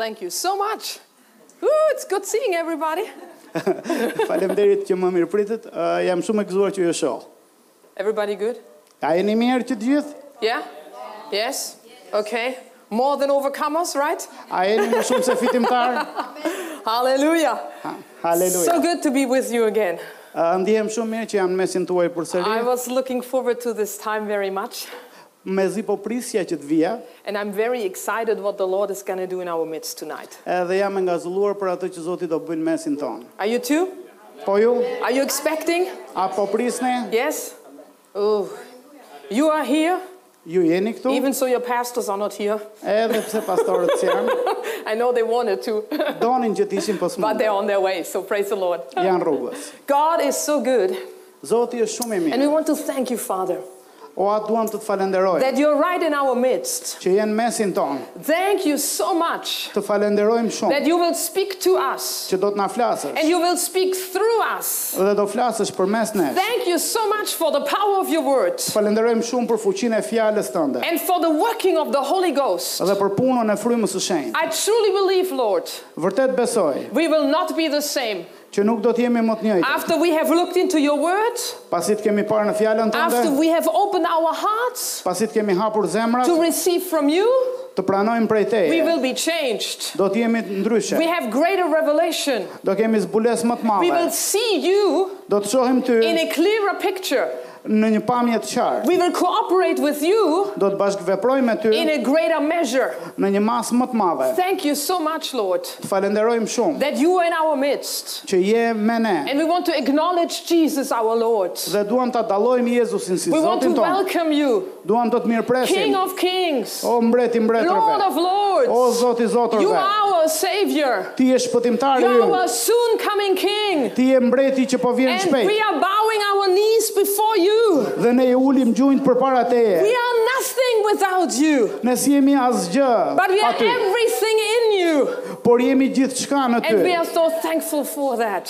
Thank you so much. Ooh, it's good seeing everybody. Faleminderit që më mirëpritët. Uh, jam shumë e gëzuar që ju shoh. Everybody good? A jeni mirë që të gjithë? Yeah. Yes. Okay. More than overcomers, right? A jeni më shumë se fitimtarë? Hallelujah. Hallelujah. So good to be with you again. Uh, ndihem shumë mirë që jam mesin tuaj përsëri. I was looking forward to this time very much. Mezi po prisja që të vija. And I'm very excited what the Lord is gonna do in our midst tonight. Edhe jam e ngazëlluar për atë që Zoti do bëjë në mesin tonë. Are you too? Po ju? Are you expecting? A po prisni? Yes? Ooh. You are here? Ju jeni këtu? Even so your pastors are not here. Edhe pse pastorët s'janë. I know they wanted to. Donin që të ishin po s'mund. But they're on their way, so praise the Lord. Janë rrugës. God is so good. Zoti është shumë i mirë. And we want to thank you, Father. O Atë duam të të falenderojmë. That you're right in our midst. Që je në mesin tonë. Thank you so much. Të falenderojmë shumë. That you will speak to us. Që do të na flasësh. And you will speak through us. Dhe do flasësh përmes nesh. Thank you so much for the power of your word. Të falenderojmë shumë për fuqinë e fjalës tënde. And for the working of the Holy Ghost. Dhe për punën e Frymës së Shenjtë. I truly believe, Lord. Vërtet besoj. We will not be the same. Që nuk do të jemi më të njëjtët. After we have looked into your word. Pasi të kemi parë në fjalën tënde. After we have opened our hearts. Pasi të kemi hapur zemrat. To receive from you. Të pranojmë prej teje. We will be changed. Do të jemi ndryshe. We have greater revelation. Do kemi zbulesë më të madhe. We will see you. Do të shohim ty. In a clearer picture. në një pamje të qartë. We will cooperate with you. Do të bashkëveprojmë me ty. In a greater measure. Në një masë më të madhe. Thank you so much, Lord. Të falënderojmë shumë. That you are in our midst. Që je me ne. And we want to acknowledge Jesus our Lord. Dhe duam ta dallojmë Jezusin si Zotin tonë. We want to welcome you. Duam të të mirëpresim. King of kings. O mbret i mbretërve. Lord of lords. O Zot i zotërve. You are our savior. Ti je shpëtimtari ynë. You are our soon coming king. Ti je mbreti që po vjen shpejt. And we are bowing our knees before you. Dhe ne i ulim gjunjtë përpara teje. We are nothing without you. Ne s'jemi asgjë. But we are everything in you. Por jemi gjithçka në ty. And we are so thankful for that.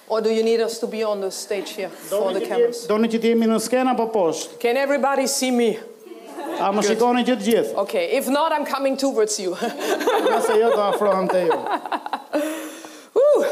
Or do you need us to be on the stage here for the cameras? Doni që të jemi në skenë apo poshtë? Can everybody see me? A më shikoni që të gjithë? Ok, if not I'm coming towards you. Nëse jo do afrohem te ju. Ooh.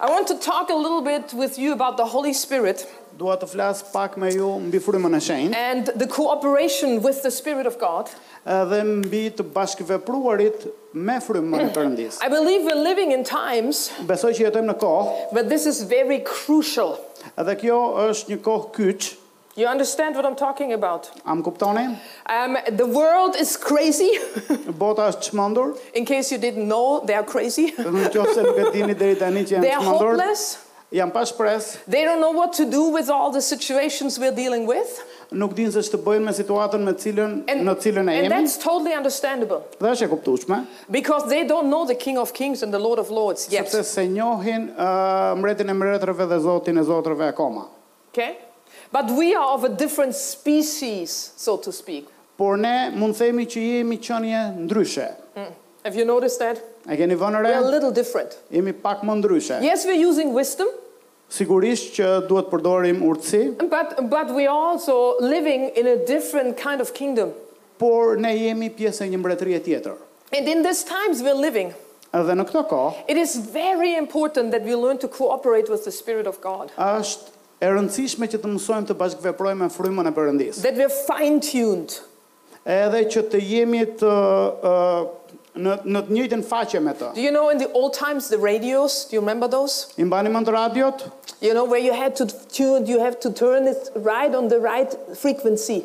I want to talk a little bit with you about the Holy Spirit. Dua të flas pak me ju mbi frymën e shenjtë. And the cooperation with the Spirit of God. Edhe mbi të bashkëvepruarit me frymën e Perëndisë. I believe we're living in times. Besoj që jetojmë në kohë. Where this is very crucial. Dhe kjo është një kohë kyç. You understand what I'm talking about? A më kuptoni? Um, the world is crazy. Bota është çmendur. In case you didn't know, they are crazy. Në qoftë se nuk e dini deri tani që janë çmendur. They are hopeless. Janë pa shpresë. They don't know what to do with all the situations we're dealing with. Nuk dinë se ç'të bëjnë me situatën me cilën, në cilën jemi. And that's totally understandable. Dhe është e kuptueshme. Because they don't know the King of Kings and the Lord of Lords yet. Sepse s'e njohin uh, Mbretin e Mbretërve dhe Zotin e Zotërve akoma. Okay? But we are of a different species, so to speak. Por ne mund të themi që jemi qenie ndryshe. Have you noticed that? E keni vënë re? We are a little different. Jemi pak më ndryshe. Yes, we are using wisdom. Sigurisht që duhet të përdorim urtësi. But, but we are also living in a different kind of kingdom. Por ne jemi pjesë e një mbretërie tjetër. And in this times we're living. Dhe në këto kohë. It is very important that we learn to cooperate with the spirit of God. Është e rëndësishme që të mësojmë të bashkëveprojmë me frymën e Perëndisë. That we're fine tuned. Edhe që të jemi të në në të njëjtën faqe me të. Do you know in the old times the radios, do you remember those? I mbani mend radiot? You know where you had to tune, you have to turn it right on the right frequency.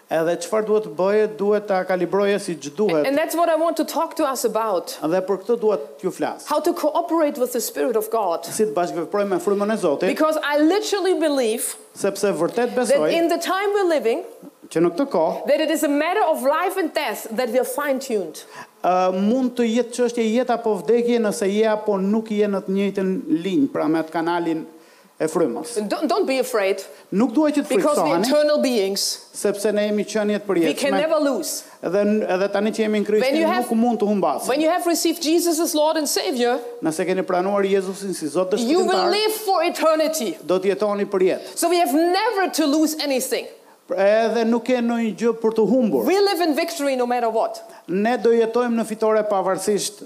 Edhe çfarë duhet të bëje, duhet ta kalibroje siç duhet. And that's what I want to talk to us about. Dhe për këtë dua t'ju flas. How to cooperate with the Spirit of God. Si të bashkëveprojmë me frymën e Zotit. Because I literally believe. Sepse vërtet besoj. That in the time we're living. Që në këtë kohë. That it is a matter of life and death that we are fine tuned. mund të jetë çështje jete apo vdekje nëse je apo nuk je në të njëjtën linjë, pra me atë kanalin E frymës. Don't be afraid. Nuk dua që të frikësoheni. Because we're eternal beings. Sepse ne jemi qenie të përjetshme. We can never lose. Dhe edhe tani që jemi në Krisht ne nuk mund të humbasim. When you have received Jesus as Lord and Savior. Nëse keni pranuar Jezusin si Zot dhe Shpëtimtar. You will live for eternity. Do të jetoni përjetë. So we have never to lose anything. Edhe nuk ke ndonjë gjë për të humbur. We live in victory no matter what. Ne do jetojmë në fitore pavarësisht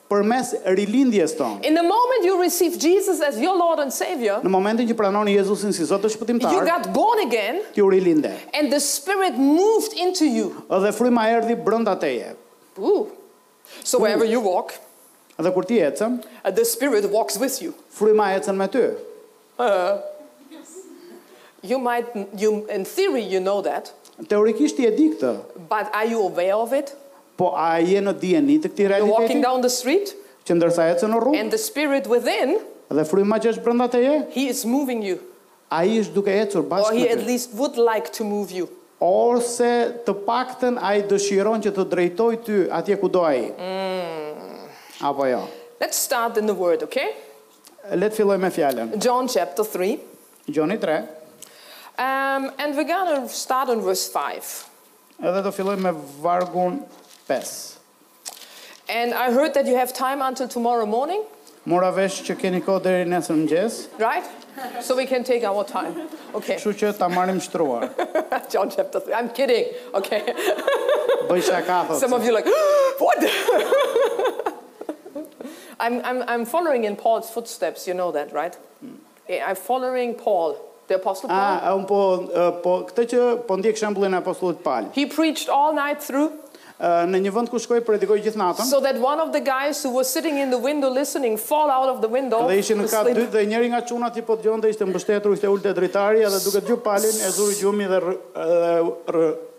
përmes rilindjes tonë. In the moment you receive Jesus as your Lord and Savior, Në momentin që pranoni Jezusin si Zot dhe Shpëtimtar, you got born again, ti u rilinde. and the Spirit moved into you. Dhe Fryma erdhi brenda teje. Ooh. So wherever you walk, Dhe kur ti ecën, the Spirit walks with you. Fryma ecën me ty. You might, you, in theory you know that. Teorikisht ti e di këtë. But are you aware of it? Po a je në dijeni të këtij realiteti? You're walking down the street. Që ndërsa ecën në rrugë. And the spirit within. Dhe fryma që është brenda teje. He is moving you. Ai është duke ecur bashkë me ty. Or he at least would like to move you. Ose të paktën ai dëshiron që të drejtojë ty atje ku do ai. Mm. Apo jo. Let's start in the word, okay? Le të fillojmë me fjalën. John chapter three. Gjoni tre. Um, and we're gonna start on verse five. Edhe do fillojmë me vargun pesë. And I heard that you have time until tomorrow morning. Mora vesh që keni kohë deri nesër në mëngjes. Right? So we can take our time. Okay. Kështu që ta marrim shtruar. I'm kidding. Okay. Bëj shaka thotë. Some of you are like, "What?" I'm I'm I'm following in Paul's footsteps, you know that, right? Eh, I'm following Paul, the apostle Paul. A, a unë po, ë, po këtë që po ndjek shembullin e apostullit Pal. He preached all night through Ë, Në një vend ku shkoi predikoi gjithë natën so that one of the guys who was sitting in the window listening fall out of the window. dhe ishin në kat të dytë dhe njëri nga çunat që po dëgjonte ishte mbështetur, ishte ulë te dritarja edhe duke dëgju Palin e zuri gjumi dhe rr- dhe rr-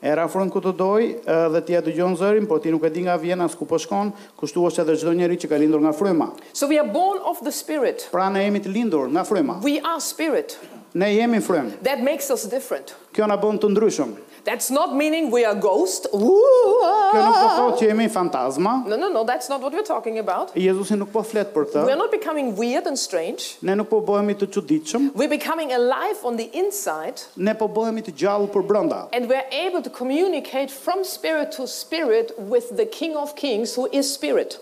Era fryn ku të dojë dhe ti ja dëgjon zërin, por ti nuk e di nga vjen as ku po shkon, kështu është edhe çdo njeri që ka lindur nga fryma. So we are born of the spirit. Pra ne jemi të lindur nga fryma. We are spirit. Ne jemi frymë. That makes us different. Kjo na bën të ndryshëm. That's not meaning we are ghost. Kjo nuk do të thotë që jemi fantazma. No no no, that's not what we're talking about. Jezusi nuk po flet për këtë. We are not becoming weird and strange. Ne nuk po bëhemi të çuditshëm. We're becoming alive on the inside. Ne po bëhemi të gjallë përbrenda. And we are able to communicate from spirit to spirit with the King of Kings who is Spirit.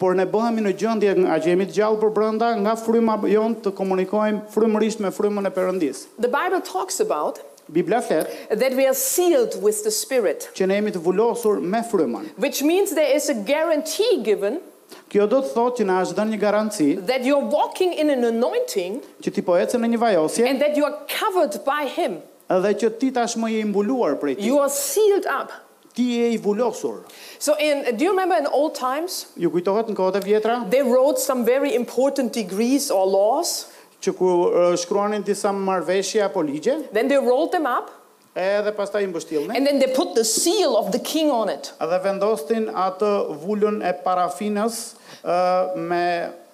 Por ne bëhemi në gjendje ngaqë jemi të gjallë përbrenda, nga fryma jonë të komunikojmë frymërisht me frymën e Perëndisë. The Bible talks about. Bibla flet. That we are sealed with the Spirit. Që ne jemi të vulosur me frymën. Which means there is a guarantee given. Kjo do të thotë që na është dhënë një garanci. That you are walking in an anointing. Që ti po ecën në një vajosje. And that you are covered by him. Dhe që ti tashmë je i mbuluar prej tij. You are sealed up. Ti je i vulosur. So in do you remember in old times? Ju kujtohet në kohët e vjetra? They wrote some very important degrees or laws. Që kur shkruanin disa marrëveshje apo ligje. Then they rolled them up. Edhe pastaj i mbështillnin. And then they put the seal of the king on it. Dhe vendosnin atë vulën e parafinës me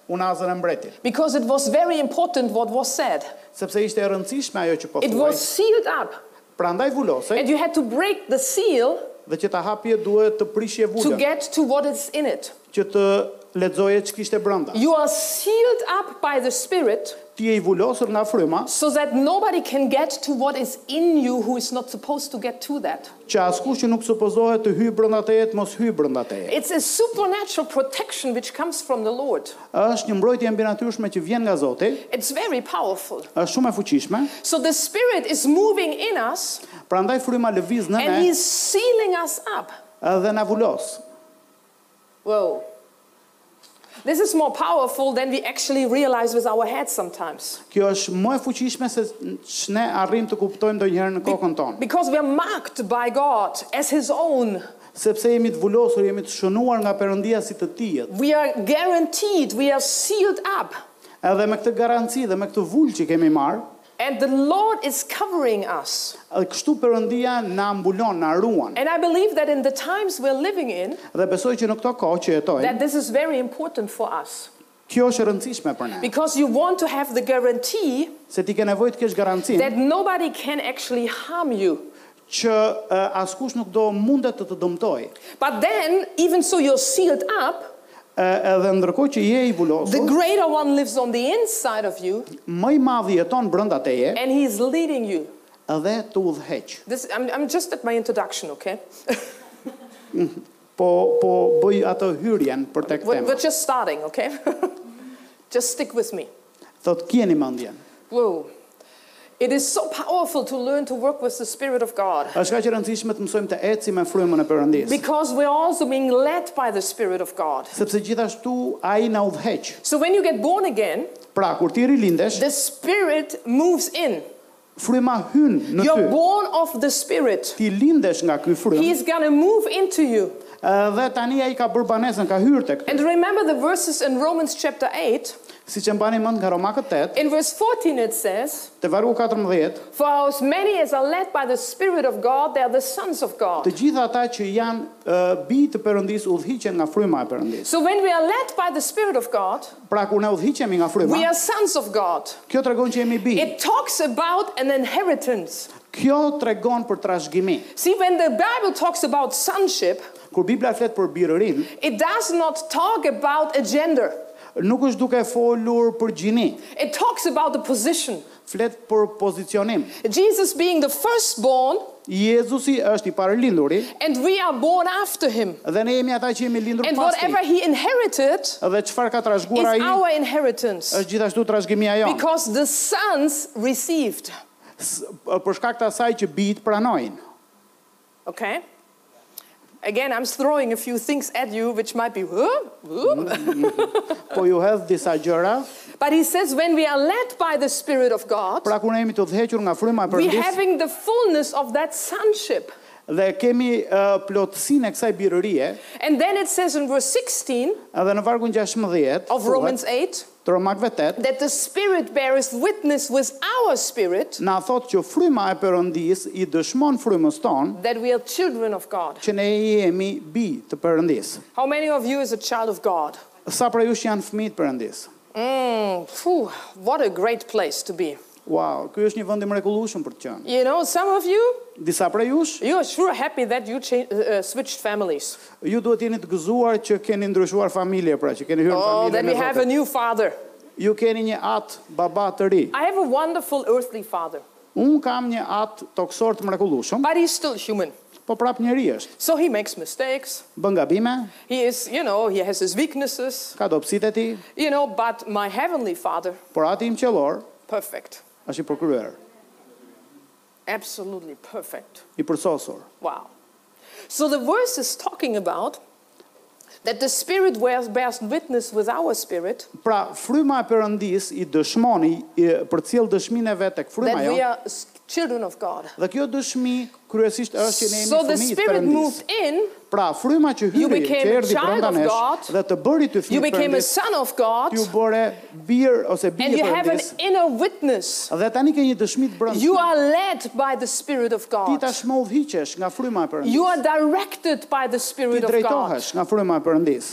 unazën e mbretit. Because it was very important what was said. Sepse ishte e rëndësishme ajo që po thuhej. It was sealed up. Prandaj vulosej. And you had to break the seal. Dhe që ta hapje duhet të prishje vulën. To get to what is in it. Që të lexoje ç'kishte brenda. You are sealed up by the Spirit. Ti je i vulosur nga Fryma. So that nobody can get to what is in you who is not supposed to get to that. Që askush që nuk supozohet të hyjë brenda teje të mos hyjë brenda teje. It's a supernatural protection which comes from the Lord. Është një mbrojtje e mbinatyrshme që vjen nga Zoti. It's very powerful. Është shumë e fuqishme. So the Spirit is moving in us. Prandaj Fryma lëviz në ne. And he is sealing us up. Dhe na vulos. Wow. This is more powerful than we actually realize with our heads sometimes. Kjo është më e fuqishme se ç'ne arrijmë të kuptojmë ndonjëherë në kokën tonë. Because we are marked by God as his own. Sepse jemi të vulosur, jemi të shënuar nga Perëndia si të tijët. We are guaranteed, we are sealed up. Edhe me këtë garanci dhe me këtë vulë që kemi marrë. And the Lord is covering us. Dhe kështu Perëndia na mbulon, na ruan. And I believe that in the times we're living in. Dhe besoj që në këto kohë që jetojmë. That this is very important for us. Kjo është e rëndësishme për ne. Because you want to have the guarantee. Se ti ke nevojë të kesh garancinë. That nobody can actually harm you. Që askush nuk do mundet të të dëmtojë. But then, even so you're sealed up. Edhe ndërkohë që je i vulosur. The greater one lives on the inside of you. Më i madhi jeton brenda teje. And he is leading you. Dhe të udhëheq. This, I'm, I'm just at my introduction, okay? Po, po bëj atë hyrjen për tek tema. We're just starting, okay? Just stick with me. Thotë kini mendjen. Whoa. It is so powerful to learn to work with the spirit of God. Është kaq e rëndësishme të mësojmë të ecim me frymën e Perëndisë. Because we are also being led by the spirit of God. Sepse gjithashtu Ai na udhëheq. So when you get born again, Pra kur ti rilindesh, the spirit moves in. Fryma hyn në ty. You're born of the Spirit. Ti lindesh nga ky frymë. He is gonna move into you. Dhe tani ai ka bërë banesën, ka hyrë tek ty. And remember the verses in Romans chapter eight. Siç e mbani mend nga Romakët tetë. In verse fourteen it says. Te vargu katërmbëdhjetë. For as many as are led by the Spirit of God, they are the sons of God. Të gjithë ata që janë bij të Perëndisë udhëhiqen nga fryma e Perëndisë. So when we are led by the Spirit of God. Pra kur ne udhëhiqemi nga fryma. We are sons of God. Kjo tregon që jemi bij. It talks about an inheritance. Kjo tregon për trashëgimi. See when the Bible talks about sonship. Kur Bibla flet për birërinë. It does not talk about a gender. Nuk është duke folur për gjini. It talks about a position. Flet për pozicionim. Jesus being the first born. Jezusi është i parëlinduri. And we are born after him. Dhe ne jemi ata që jemi lindur pas tij. And whatever he inherited. Dhe çfarë ka trashëguar ai. Is our inheritance. Është gjithashtu trashëgimia jonë. Because the sons received. Për shkak të asaj që bijtë pranojnë. Ok. Again, I'm throwing a few things at you, which might be, huh? Po ju hedh disa gjëra. But he says when we are led by the Spirit of God, Pra kur ne jemi të udhëhequr nga fryma e Perëndisë we having the fullness of that sonship. dhe kemi ë, plotësinë e kësaj birërie, And then it says in verse 16 edhe në vargun 16 thuhet, of Romans 8, Te Romakëve tetë. That the spirit bears witness with our spirit. Na thotë që fryma e Perëndisë i dëshmon frymës tonë. That we are children of God. Që ne jemi bij të Perëndisë. How many of you is a child of God? Sa prej jush janë fëmijë të Perëndisë? Umm, fuuh, what a great place to be. Wow, ky është një vend i mrekullueshëm për të qenë. You know, some of you. Disa prej jush. You are sure happy that you switched families. Ju duhet të jeni të gëzuar që keni ndryshuar familje, pra që keni hyrë në familjen e Zotit. Oh, that we have a new father. Ju keni një atë baba të ri. I have a wonderful earthly father. Unë kam një atë tokësor të mrekullueshëm. But he's still human. Po prap njeri është. So he makes mistakes. Bën gabime. He is, you know, he has his weaknesses. Ka dobësitë e tij. You know, but my heavenly Father. Por Ati im Qiellor. Perfect. Është i përkryer. Absolutely perfect. I përsosur. Wow. So the verse is talking about. That the Spirit wears bears witness with our spirit. Pra, Fryma e Perëndisë i dëshmon, i përcjell dëshminë e vet tek Fryma jonë. That we are children of God. Dhe kjo dëshmi kryesisht është që ne jemi fëmijë të Perëndisë. So the Spirit moved in. Pra, Fryma që hyri, që erdhi brenda nesh dhe të bëri fëmijë të Perëndisë. You became a son of God. U bëre Bir ose bijë e Perëndisë, dhe tani ke një dëshmi të brendshme. Ti tashmë udhëhiqesh nga fryma e Perëndisë. Ti drejtohesh nga fryma e Perëndisë.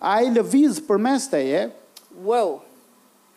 Ai lëviz përmes teje.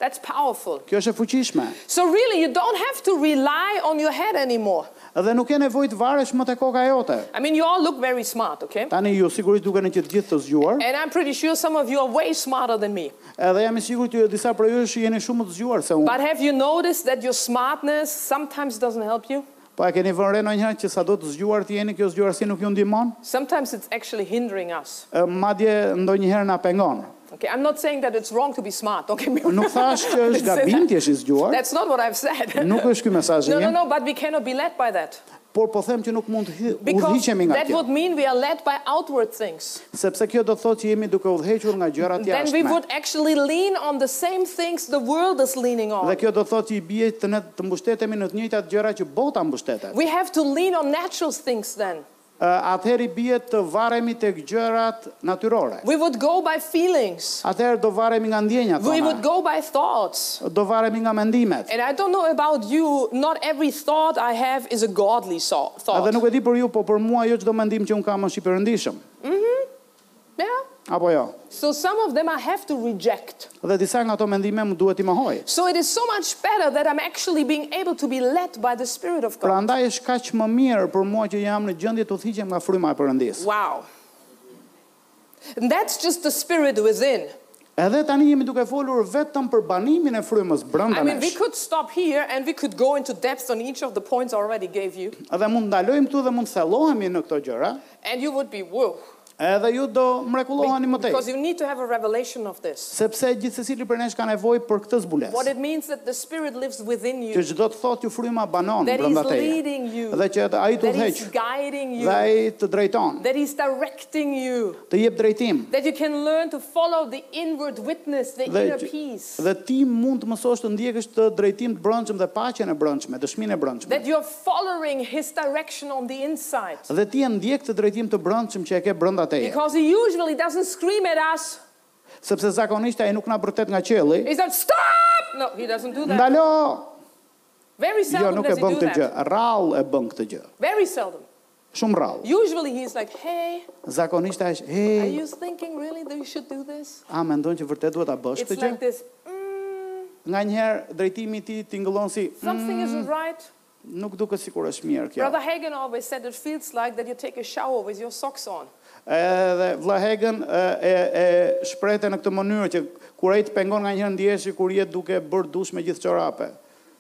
That's powerful. Kjo është e fuqishme. So really you don't have to rely on your head anymore. Dhe nuk ke nevojë të varesh më te koka jote. I mean you all look very smart, okay? Tani ju sigurisht dukeni që të gjithë të zgjuar. And I'm pretty sure some of you are way smarter than me. Edhe jam i sigurt që disa prej jush jeni shumë më të zgjuar se unë. But have you noticed that your smartness sometimes doesn't help you? Po a e keni vënë re ndonjëherë që sado të zgjuar të jeni, kjo zgjuarsi nuk ju ndihmon? Sometimes it's actually hindering us. Madje ndonjëherë na pengon. Okay, I'm not saying that it's wrong to be smart, okay? Nuk thashë që është gabim të jesh i zgjuar. That's not what I've said. Nuk është ky mesazhi im. No, no, no, but we cannot be led by that. Por po them që nuk mund të udhëhiqemi nga kjo. Because that would mean we are led by outward things. Sepse kjo do të thotë që jemi duke udhëhequr nga gjërat e jashtme. Then we would actually lean on the same things the world is leaning on. Dhe kjo do të thotë që i bie që ne të mbështetemi në të njëjtat gjëra që bota mbështetet. We have to lean on natural things then. Atëherë i bie të varemi tek gjërat natyrore. We would go by feelings. Atëherë do varemi nga ndjenjat tona. We would go by thoughts. Do varemi nga mendimet. And I don't know about you, not every thought I have is a godly thought. thought. Edhe nuk e di për ju, po për mua jo çdo mendim që unë kam është i perëndishëm. Mhm. Yeah. Apo jo. So some of them I have to reject. Dhe disa nga ato mendime më duhet t'i mohoj. So it is so much better that I'm actually being able to be led by the spirit of God. Prandaj është kaq më mirë për mua që jam në gjendje të udhëhiqem nga fryma e Perëndisë. Wow. And that's just the spirit within. Edhe tani jemi duke folur vetëm për banimin e frymës brenda nesh. I mean we could stop here and we could go into depth on each of the points I already gave you. Dhe mund të ndalojmë këtu dhe mund të thellohemi në këto gjëra. And you would be woo. Edhe ju do mrekulloheni më tej. Because you need to have a revelation of this. Sepse gjithsecili prej nesh ka nevojë për këtë zbulesë. What it means that the spirit lives within you. Që ç'do të thotë që fryma banon brenda teje. Dhe që ai të udhëheq. Dhe ai të drejton. That is directing. Ting you. Të jep drejtim. That you can learn to follow the inward witness, the inner peace. Dhe ti mund të mësosh të ndjekësh këtë drejtim të brendshëm dhe paqen e brendshme, dëshminë e brendshme. That you're following his direction on the inside. Dhe ti e ndjek këtë drejtim të brendshëm që e ke brenda teje. Because he usually doesn't scream at us. Sepse zakonisht ai nuk na bërtet nga qielli. He said stop! No, he doesn't do that. Ndalo! Very jo, seldom does he do that. Jo, nuk e bën këtë gjë. Rrallë e bën këtë gjë. Very seldom. Shumë rrallë. Usually he's like, hey. Zakonisht ai është, hey. Are you thinking really that you should do this? A mendon që vërtet duhet ta bësh këtë gjë? It's like this, mm. Nganjëherë drejtimi i tij tingëllon si, mm. Something isn't right. Nuk duket sikur është mirë kjo. Brother Hagin always said it feels like that you take a shower with your socks on. Edhe vëlla Hagin e e shprehte në këtë mënyrë që kur ai të pengon nganjëherë ndjehesh sikur je duke bërë dush me gjithë çorape.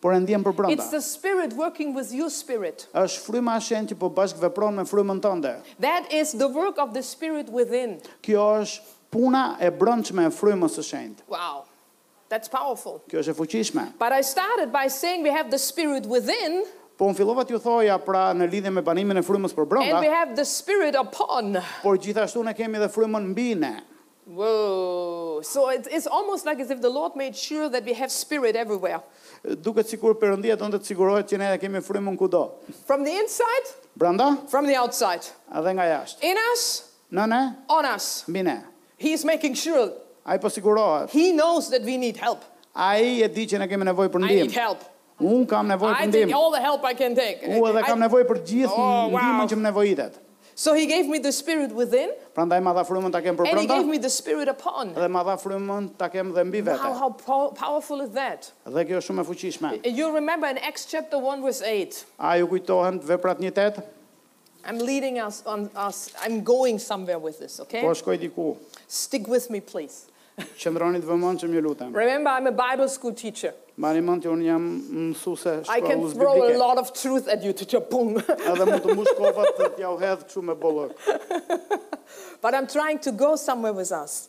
por e ndjen përbrenda. It's the spirit working with your spirit. Është fryma e shenjtë që po bashkëvepron me frymën tënde. That is the work of the spirit within. Kjo është puna e brendshme e frymës së shenjtë. Wow. That's powerful. Kjo është e fuqishme. But I started by saying we have the spirit within. Po unë fillova t'ju thoja pra në lidhje me banimin e frymës përbrenda. And we have the spirit upon. Por gjithashtu ne kemi dhe frymën mbi ne. Woow! So it's almost like as if the Lord made sure that we have spirit everywhere. Duket sikur Perëndia donte të sigurohet që ne e kemi frymën kudo. From the inside. Brenda. From the outside. Edhe nga jashtë. In us. Në ne. On us. Mbi ne. He is making sure. Ai po sigurohet. He knows that we need help. Ai e di që ne kemi nevojë për ndihmë. I need help. Unë kam nevojë për ndihmë. I take all the help I can take. Unë e kam nevojë për gjithë ndihmën që më nevojitet. So he gave me the spirit within. Prandaj ma dha frymën ta kem për brenda. And he gave me the spirit upon. Dhe ma dha frymën ta kem dhe mbi vete. Wow, how powerful is that? Dhe kjo është shumë e fuqishme. You remember in Acts chapter 1 verse 8. A ju kujtohen veprat 1:8? I'm leading us on us I'm going somewhere with this, okay? Po shkoj diku. Stick with me please. Qëndroni të vëmendshëm, ju lutem. Remember I'm a Bible school teacher. Mbani mend që unë jam mësuese e shkollës biblike. I can throw a lot of truth at you to your boom. Edhe mund të mbush kofat të t'jua hedh kështu me bollëk. But I'm trying to go somewhere with this.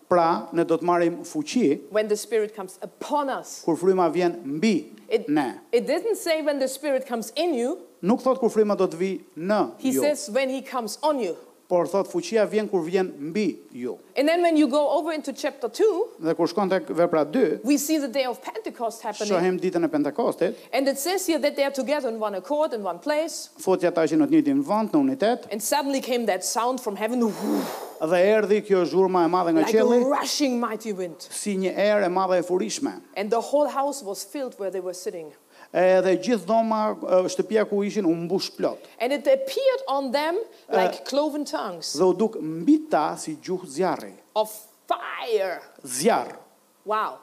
Pra, ne do të marrim fuqi. When the Spirit comes upon us. Kur Fryma vjen mbi ne. It didn't say when the Spirit comes in you. Nuk thotë kur Fryma do të vijë në ju. He says when he comes on you. Por thotë fuqia vjen kur vjen mbi ju. And then when you go over into chapter two. Dhe kur shkon tek vepra dy. We see the day of Pentecost happening. Shohim ditën e Pentekostit. And it says here that they are together in one accord in one place. Thotë ata qenë në të njëjtin vënd, në unitet. And suddenly came that sound from heaven, Uuuhh! Dhe erdhi kjo zhurma e madhe nga qielli. Like a rushing mighty wind. Si një erë e madhe e furishme. And the whole house was filled where they were sitting. Edhe gjithë dhoma, shtëpia ku ishin, u mbush plot. And it appeared on them like cloven tongues. Dhe u duk mbi ta si gjuhë zjarri. Of fire! Zjarr. Wow!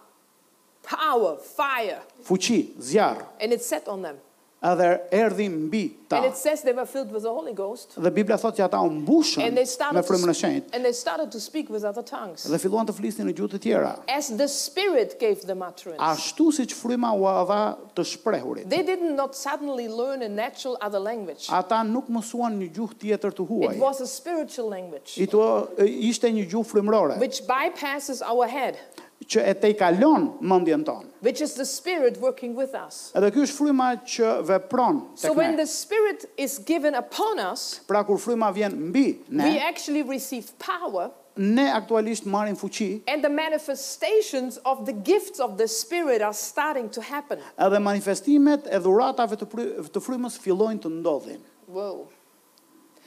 Power, fire. Fuqi, zjarr. And it sat on them. Edhe erdhi mbi ta. And it says they were filled with the Holy Ghost. Dhe Bibla thotë që ata u mbushën me Frymën e Shenjtë. And they started to speak with other tongues. Dhe filluan të flisnin në gjuhë të tjera. As the Spirit gave them utterance. Ashtu siç Fryma u dha të shprehurit. They did not suddenly learn a natural other language. Ata nuk mësuan një gjuhë tjetër të huaj. It was a spiritual language. Ishte një gjuhë frymërore. Which bypasses our head. që e tejkalon mendjen tonë. Which is the spirit working with us. Edhe ky është fryma që vepron tek ne. So when the spirit is given upon us. Pra kur fryma vjen mbi ne. We actually receive power. Ne aktualisht marrim fuqi. And the manifestations of the gifts of the spirit are starting to happen. Edhe manifestimet e dhuratave të frymës fillojnë të ndodhin. Wow.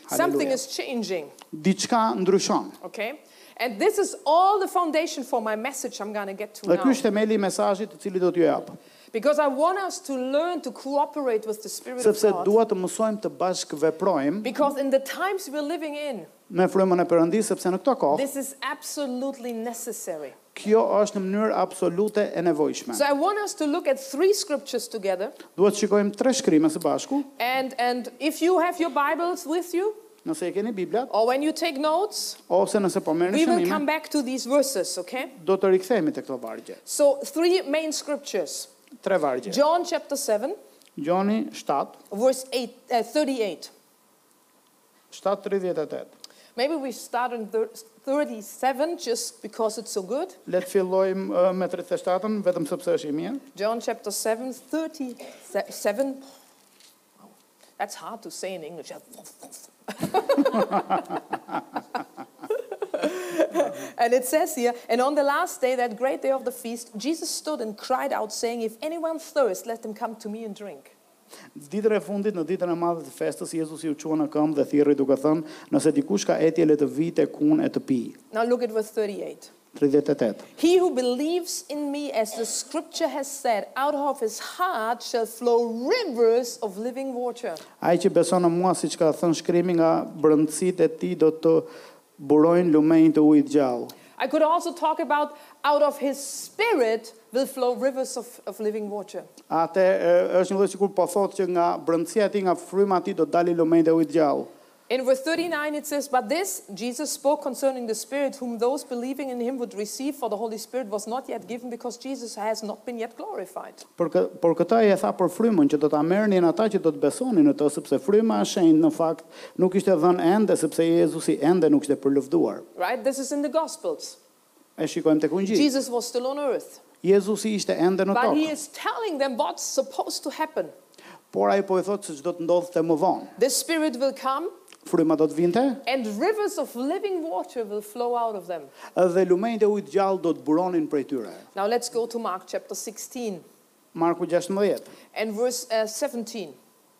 Something is changing. Diçka ndryshon. Okay. And this is all the foundation for my message I'm gonna get to now. Dhe ky është themeli i mesazhit të cilin do t'ju jap. Because I want us to learn to cooperate with the spirit of God. Sepse dua të mësojmë të bashkëveprojmë. Because in the times we're living in. Me frymën e Perëndisë, sepse në këtë kohë. This is absolutely necessary. Kjo është në mënyrë absolute e nevojshme. So I want us to look at three scriptures together. Dua të shikojmë tre shkrime së bashku. And and if you have your Bibles with you. Nëse i keni Biblat. Or when you take notes. Ose nëse po merrni shënime. We will come back to these verses, okay? Do të rikthehemi te këto vargje. So three main scriptures. Tre vargje. John chapter 7. Gjoni 7. Verse 8, uh, 38. shtatë tridhjetë e tetë. Maybe we start on thirty seven just because it's so good? Le të fillojmë me tridhjetë e shtatën vetëm sepse është i mirë. John chapter seven thirty seven That's hard to say in English. and it says here, and on the last day, that great day of the feast, Jesus stood and cried out, saying, If anyone thirsts, let them come to me and drink. Ditën e fundit, në ditën e madhe të festës, Jezusi u çua në këmbë dhe thirri duke thënë, Nëse dikush ka etje, le të vijë tek unë e të pijë. Now look at verse 38. Tridhjetë e tetë. He who believes in me as the scripture has said, out of his heart shall flow rivers of living water. Ai që beson në mua, siç ka thënë shkrimi, nga brëndësitë e tij do të Burojnë lumenj të ujit gjallë. I could also talk about out of his spirit will flow rivers of of living water. Atë është njëlloj sikur po thotë që nga brendësia e tij, nga fryma e tij do të dalin lumenj të ujit gjallë. In verse 39 it says, But this, Jesus spoke concerning the Spirit, whom those believing in him would receive, for the Holy Spirit was not yet given, because Jesus has not been yet glorified. Por por këtë ai e tha për frymën që do ta merrnin ata që do të besonin në të, sepse fryma e shenjtë në fakt Nuk ishte dhënë ende sepse Jezusi ende nuk ishte përlëvduar. Right, this is in the gospels. E shikojmë tek Ungjilli. Jesus was still on earth. Jezusi ishte ende në tokë. But he is telling them what's supposed to happen. Por ai po i thotë se ç'do të ndodhte më vonë. The spirit will come. Fryma do të vinte. And rivers of living water will flow out of them. Dhe lumenjtë e ujit të gjallë do të buronin prej tyre. Now let's go to Mark chapter 16. Marku 16. And verse uh, 17.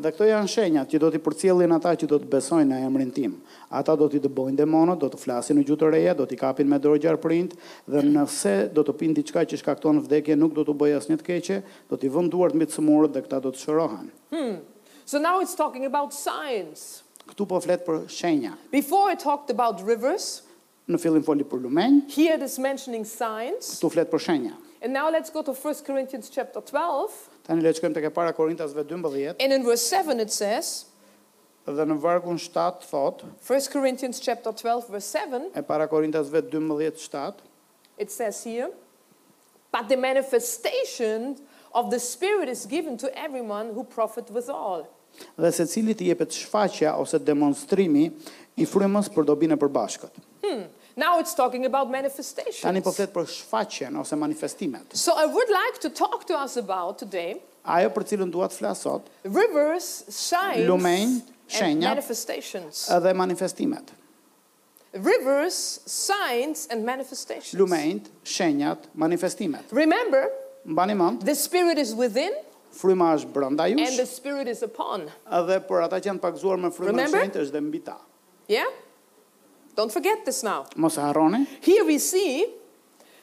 Dhe këto janë shenjat, që do t'i përcjellin ata që do të besojnë në emrin tim. Ata do t'i dëbojnë demonët, do të flasin në gjuhë të reja, do t'i kapin me dorë gjarpërinjtë, dhe nëse do të pinë diçka që shkakton vdekje, nuk do t'u bëjë asnjë të keqe, do t'i vënë duart mbi të sëmurët dhe këta do të shërohen. Hmm. So now it's talking about signs. Këtu po flet për shenja. Before it talked about rivers. Në fillim foli për lumenj. Here it's mentioning signs. Këtu flet për shenja. And now let's go to first Corinthians chapter twelve. Tani le të shkojmë tek e para Korintasve dymbëdhjetë. And in verse seven it says. Dhe në vargun shtatë thotë. First Corinthians chapter twelve verse seven. E para Korintasve dymbëdhjetë shtatë. It says here. But the manifestation of the Spirit is given to everyone to profit withal. Dhe secilit i jepet shfaqja ose demonstrimi i frymës për dobinë e përbashkët. Hm, now it's talking about manifestations. Tani po flet për shfaqjen ose manifestimet. So I would like to talk to us about today. Ajo për cilën dua të flas sot. Rivers, signs, lumenj, shenja, manifestations. Edhe manifestimet. Rivers, Signs and Manifestations. Lumenjtë, Shenjat, Manifestimet. Remember, Mbani mend. The Spirit is within. Fryma është brenda jush. And the Spirit is upon. Dhe për ata që janë të pagëzuar me Frymën e Shenjtë është dhe mbi ta. Yeah? Don't forget this now. Mos e harroni. Here we see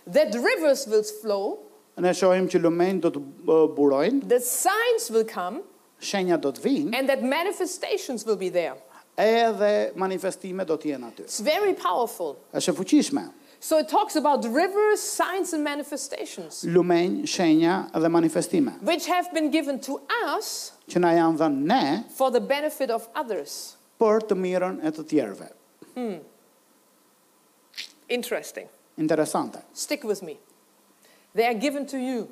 that rivers will flow. Ne shohim që lumenjtë do të burojnë. The signs will come. Shenja do të vijnë. And that manifestations will be there. Edhe manifestime do të jenë aty. It's very powerful. Është e fuqishme. So it talks about rivers, signs and manifestations. Lumenj, shenja dhe manifestime. Which have been given to us. Që na janë dhënë ne. For the benefit of others. Për të mirën e të tjerëve. Hmm. Interesting. Interesante. Stick with me. They are given to you.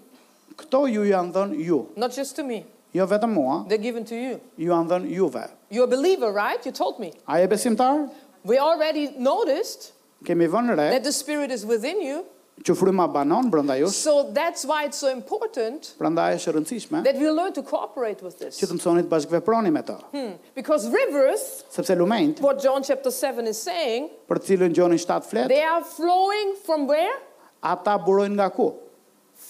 Këto ju janë dhënë ju. Not just to me. Jo vetëm mua. They're given to you. Ju janë dhënë juve. You're a believer, right? You told me. A je besimtar? We already noticed. Kemi vënë re. That the spirit is within you. Që fryma banon brenda jush. So that's why it's so important. Prandaj është e rëndësishme. That we learn to cooperate with this. Që të mësoni të bashkëveproni me të. Hm, because rivers. Sepse lumenjtë. What John chapter 7 is saying. Për të cilën Gjoni 7 flet. They are flowing from where? Ata burojnë nga ku?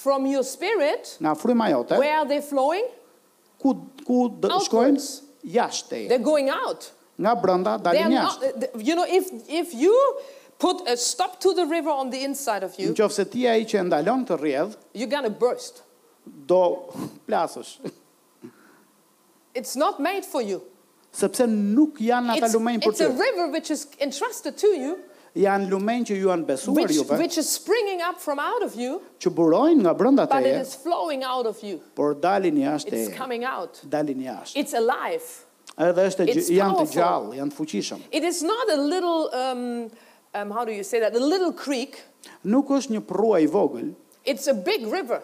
From your spirit. Nga fryma jote. Where are they flowing? Ku ku do shkojnë jashtë. They're going out. Nga brenda dalin jashtë. They're not, you know if if you put a stop to the river on the inside of you. Në qoftë se ti je ai që e ndalon këtë rrjedhë. You're gonna burst. Do plasësh. It's not made for you. Sepse nuk janë ata lumenj për ty. It's a river which is entrusted to you. Janë lumenj që ju janë besuar juve. Which is springing up from out of you. Që burojnë nga brenda teje. But it is flowing out of you. Por dalin jashtë teje. It's coming out. Dalin jashtë. It's alive. Edhe është janë të gjallë, janë të fuqishëm. It is not a little um, um how do you say that? A little creek. Nuk është një përrua i vogël. It's a big river.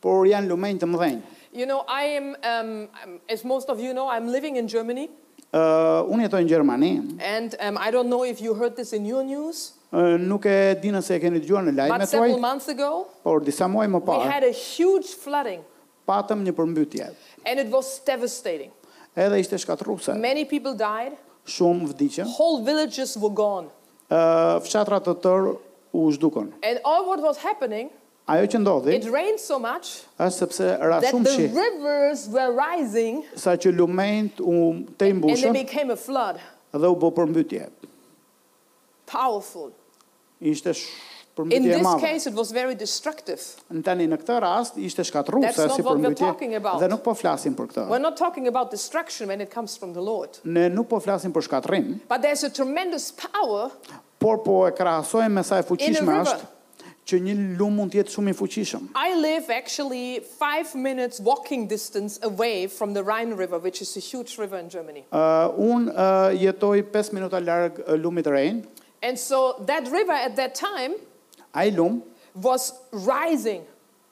Por janë lumenj të mëdhenj. You know, I am, um, as most of you know, I'm living in Germany. Unë jetoj në Gjermani. And, um, I don't know if you heard this in your news. Nuk e di nëse e keni dëgjuar në lajmet tuaj. But several months ago. Por disa muaj më parë. We had a huge flooding. Patëm një përmbytje. And it was devastating. Edhe ishte shkatërruese. Many people died. Shumë vdiqën. Whole villages were gone. Fshatra të tërë u zhdukën. And all what was happening. Ajo që ndodhi sepse ra shumë shi, sa që lumenjtë u tejmbushën dhe u bë përmbytje. Ishte përmbytje e madhe. Tani në këtë rast ishte shkatërruese si përmbytje dhe nuk po flasim për këtë. Ne nuk po flasim për shkatërrim. Por po e krahasojmë me sa e fuqishme është që një lum mund të jetë shumë i fuqishëm. I live actually five minutes walking distance away from the Rhine River which is a huge river in Germany. Unë jetoj pesë minuta larg lumit Rhein. And so that river at that time. Ai lum. Was rising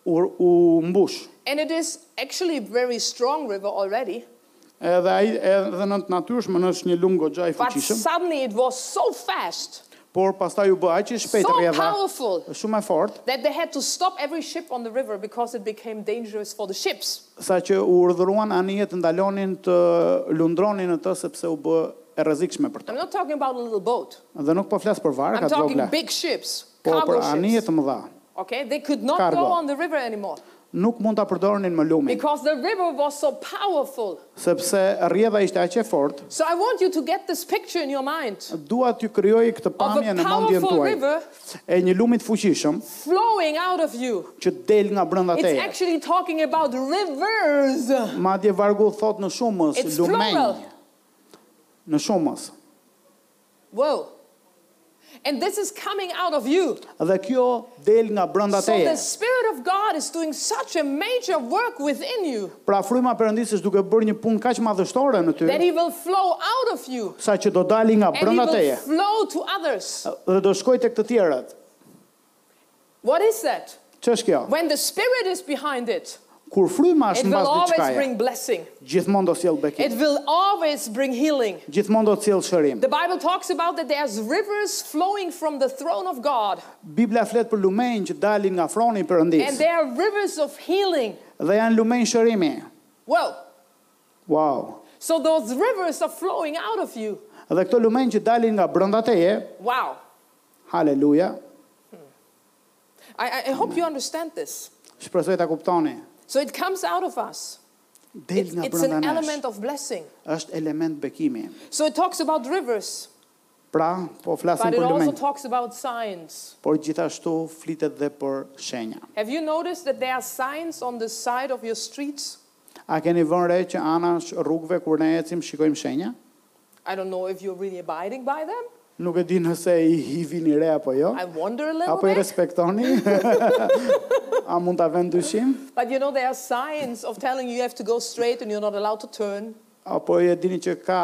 Ur u mbush. And it is actually very strong river already. Edhe ai dhe në të natyrshmën është një lum goxha i fuqishëm. But suddenly it was so fast. Por pastaj u bë aq i shpejtë rrjedha. So powerful. Shumë e fortë. That they had to stop every ship on the river because it became dangerous for the ships. Sa që u urdhëruan anijet të ndalonin të lundronin në të sepse u bë e rrezikshme për to. I'm not talking about a little boat. Dhe nuk po flas për varka të vogla. I'm talking big ships. Po për anije të mëdha. Okay, they could not go on the river anymore. Nuk mund ta përdornin më lumin. Because the river was so powerful. Sepse rrjedha ishte aq e fortë. So I want you to get this picture in your mind. Dua t'ju krijoj këtë pamje në mendjen tuaj. E një lumi të fuqishëm. Flowing out of you. Që del nga brenda teje. It's actually talking about rivers. Madje vargu thot në shumës, lumenj. It's plural. Në shumës. Wow! And this is coming out of you. Dhe kjo del nga brenda teje. So the spirit of God is doing such a major work within you. Pra fryma e Perëndisë është duke bërë një punë kaq madhështore në ty. That he will flow out of you. Sa që do dali nga brenda teje. And he will flow to others. Dhe do shkojë tek të tjerët. What is that? Ç'është kjo? When the spirit is behind it. Kur fryma është mbas diçkaje. It will always bring blessing. Gjithmonë do sjellë bekim. It will always bring healing. Gjithmonë do të sjellë shërim. The Bible talks about that there's rivers flowing from the throne of God. Bibla flet për lumenj që dalin nga froni i Perëndisë. And there are rivers of healing. Dhe janë lumenj shërimi. Well. Wow. So those rivers are flowing out of you. Dhe këto lumenj që dalin nga brenda teje. Wow. Hallelujah. I, I, I hope you understand this. Shpresoj ta kuptoni. So it comes out of us. Del It's, nga it's an brenda nesh. element of blessing. Është element bekimi. So it talks about rivers, Pra, po but flasim it për also lumenj, talks about signs. por gjithashtu flitet dhe për shenja. Have you noticed that there are signs on the side of your streets? A keni vënë re që anash rrugëve kur ne ecim shikojmë shenja? I don't know if you're really abiding by them. Nuk e di nëse i vini re apo jo. I wonder a little bit. Apo i respektoni. A mund ta vë në dyshim? But you know there are signs of telling you have to go straight and you're not allowed to turn. A po e dini që ka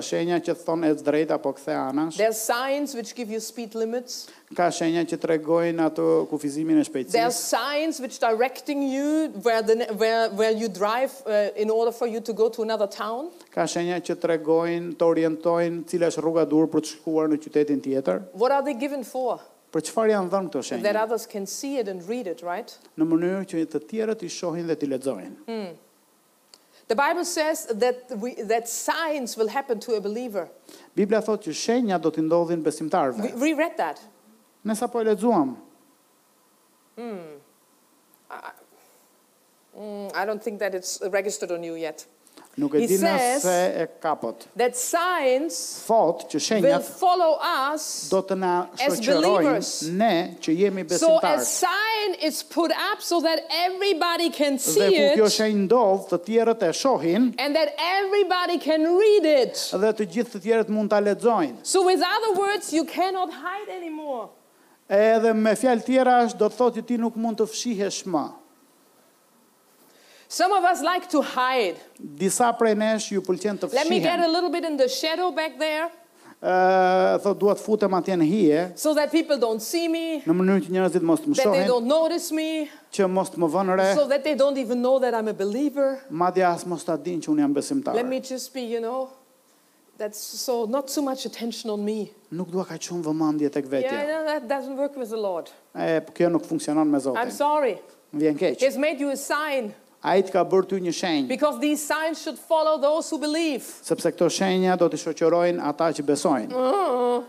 shenja që thonë ec drejt apo kthe anash? There are signs which give you speed limits. Ka shenja që tregojnë ato kufizimin e shpejtësisë. There are signs which directing you where the where where you drive uh, in order for you to go to another town. Ka shenja që tregojnë, të orientojnë cila është rruga e duhur për të shkuar në qytetin tjetër. What are they given for? Për çfarë janë dhënë këto shenja? That others can see it and read it, right? Në mënyrë që të tjerët t'i shohin dhe t'i lexojnë. Hmm. The Bible says that we, that signs will happen to a believer. Bibla thotë që shenja do t'i ndodhin We, besimtarëve. we read that. Ne sapo e lexuam. Mm, I don't think that it's registered on you yet. Nuk e He di nëse says- e kapët. that signs thotë që shenjat will follow us do të na shoqërojnë ne që jemi besimtarë. So a sign is put up so that everybody can see it. Dhe kur kjo shenjë ndodh, të tjerët e shohin. And that everybody can read it. Dhe të gjithë të tjerët mund ta lexojnë. So with other words you cannot hide anymore. Edhe me fjalë tjera është do të thotë që ti nuk mund të fshihesh më. Some of us like to hide. Disa prej nesh ju pëlqen të fshihen. Let me get a little bit in the shadow back there. Thotë dua të futem atje në hije. So that people don't see me. Në mënyrë që njerëzit mos të më shohin. That they don't notice me. Që mos të më vënë re. So that they don't even know that I'm a believer. Madje as mos ta dinë që unë jam besimtar. Let me just be, you know. That's so not so much attention on me. Nuk dua kaq shumë vëmendje tek vetja. Yeah, no, that doesn't work with the Lord. E, kjo nuk funksionon me Zotin. I'm sorry. Më vjen keq. He's made you a sign. Ai të ka bërë ty një shenjë. Because these signs should follow those who believe. Sepse këto shenja do t'i shoqërojnë ata që besojnë. Uh -huh.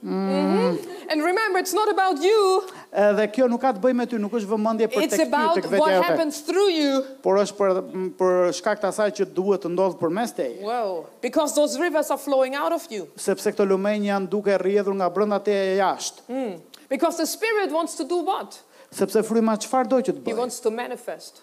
Mhm. And remember it's not about you. Edhe kjo nuk ka të bëjë me ty, nuk është vëmendje për tek ty, tek vetja jote. It's about what happens through you. Por është për për shkak të asaj që duhet të ndodhë përmes teje. Wow, because those rivers are flowing out of you. Sepse këto lumenj janë duke rrjedhur nga brenda teje e jashtë. Mm. Because the spirit wants to do what? Sepse fryma çfarë do që të bëjë? He wants to manifest.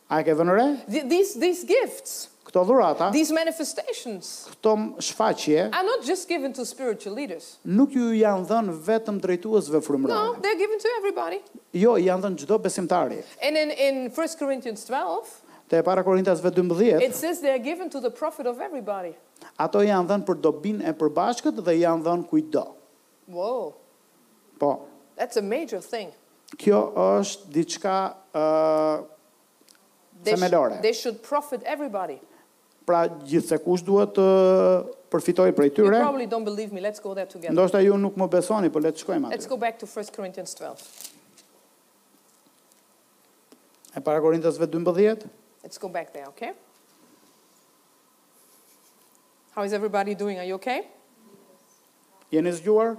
A e ke vënë re? These, these gifts. Këto dhurata. These manifestations. Këto shfaqje. Are not just given to spiritual leaders. Nuk ju janë dhënë vetëm drejtuesve frymërorë. No, they're given to everybody. Jo, janë dhënë çdo besimtari. And in in First Corinthians 12. Te e para Korintasve dymbëdhjetë. It says they are given to the profit of everybody. Ato janë dhënë për dobinë e përbashkët dhe janë dhënë kujtdo. Woow. Po. That's a major thing. Kjo është diçka ë themelore. They should profit everybody. Pra gjithsekush duhet të përfitojë prej tyre. You probably don't believe me, let's go there together. Ndoshta ju nuk më besoni, por le të shkojmë aty. Let's go back to First Corinthians 12. E para Korintasve 12. Let's go back there, okay? How is everybody doing? Are you okay? Jeni zgjuar?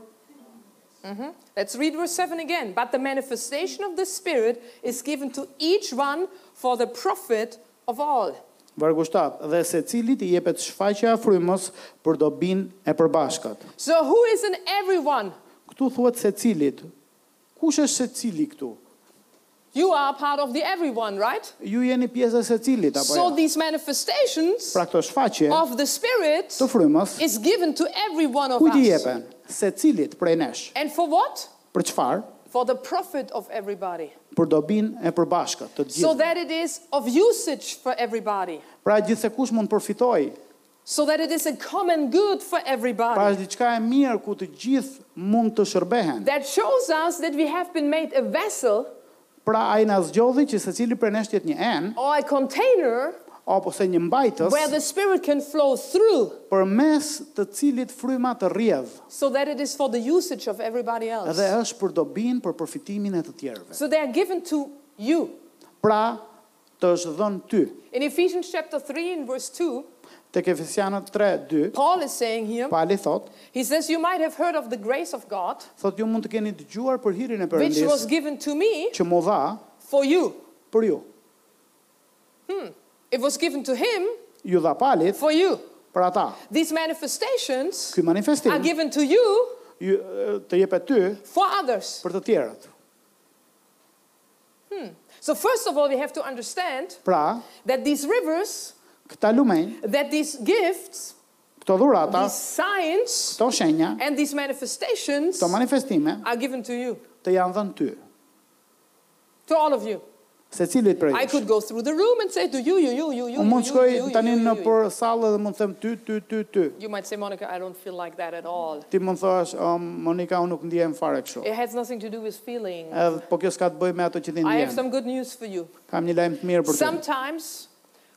Mhm. Let's read verse seven again. But the manifestation of the Spirit is given to each one for the profit of all. Vargu shtatë, Dhe secilit i jepet shfaqja e frymës për dobinë e përbashkët. So who is an everyone? Këtu thuhet secilit. Kush është secili këtu? You are a part of the everyone, right? Ju jeni pjesë e secilit, apo jo? So these manifestations. Pra këto shfaqje. Of the spirit. Të frymës. Is given to every one of us. Kujt i jepen? Secilit prej nesh. And for what? Për çfarë? For the profit of everybody. Për dobinë e përbashkët të të gjithëve. So that it is of usage for everybody. Pra gjithsekush mund të përfitojë So that it is a common good for everybody. Pra është diçka e mirë ku të gjithë mund të shërbehen. That shows us that we have been made a vessel. Pra ai na zgjodhi që secili prej nesh të jetë një enë. Or a container. Apo si një mbajtës. Where the spirit can flow through. Përmes të cilit fryma të rrjedhë. So that it is for the usage of everybody else. Dhe është për dobinë, për përfitimin e të tjerëve. So they are given to you. Pra Të është dhënë ty. In Ephesians chapter 3 and verse 2. Tek Efesianët tre, dy. Paul is saying here. Pali thotë. He says you might have heard of the grace of God. Thotë ju mund të keni dëgjuar për hirin e Perëndisë. Which was given to me. Që m'u dha. For you. Për ju. Hmm. It was given to him. Iu dha Palit. For you. Për ata. These manifestations. Ky manifestim. Are given to you. Ju të jepet ty. For others. Për të tjerët. Hm. So first of all you have to understand Pra, that these rivers, këta lumenj, that these gifts, këto dhurata, these signs, këto shenja, and these manifestations këto manifestime are given to you. të janë dhënë ty, To all of you. secilit prej jush. I could go through the room and say to you, you, you, you, you, Unë mund të you, shkoj you, you, tani you, you, you. nëpër sallë dhe mund të them ty, ty, ty, ty. You might say, Monica, I don't feel like that at all. Ti mund të thuash, "O, Monika, unë nuk ndjehem fare kështu. It has nothing to do with feeling. Edhe, po kjo s'ka të bëjë me ato që ti ndjen. I have some good news for you. Kam një lajm të mirë për ty. Sometimes,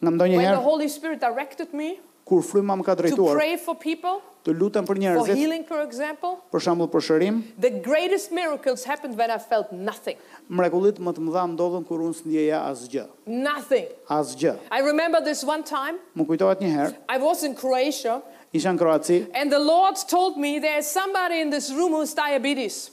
Nganjëherë, when the Holy Spirit directed me, kur fryma më ka drejtuar, to pray for people, të lutem për njerëzit, for healing for example, për shembull për shërim, the greatest miracles happened when I felt nothing. Mrekullitë më të mëdha ndodhën kur unë s'ndjeja asgjë. Nothing. Asgjë. I remember this one time. Më kujtohet një herë. I was in Croatia. Isha në Kroaci. And the Lord told me there is somebody in this room who has diabetes.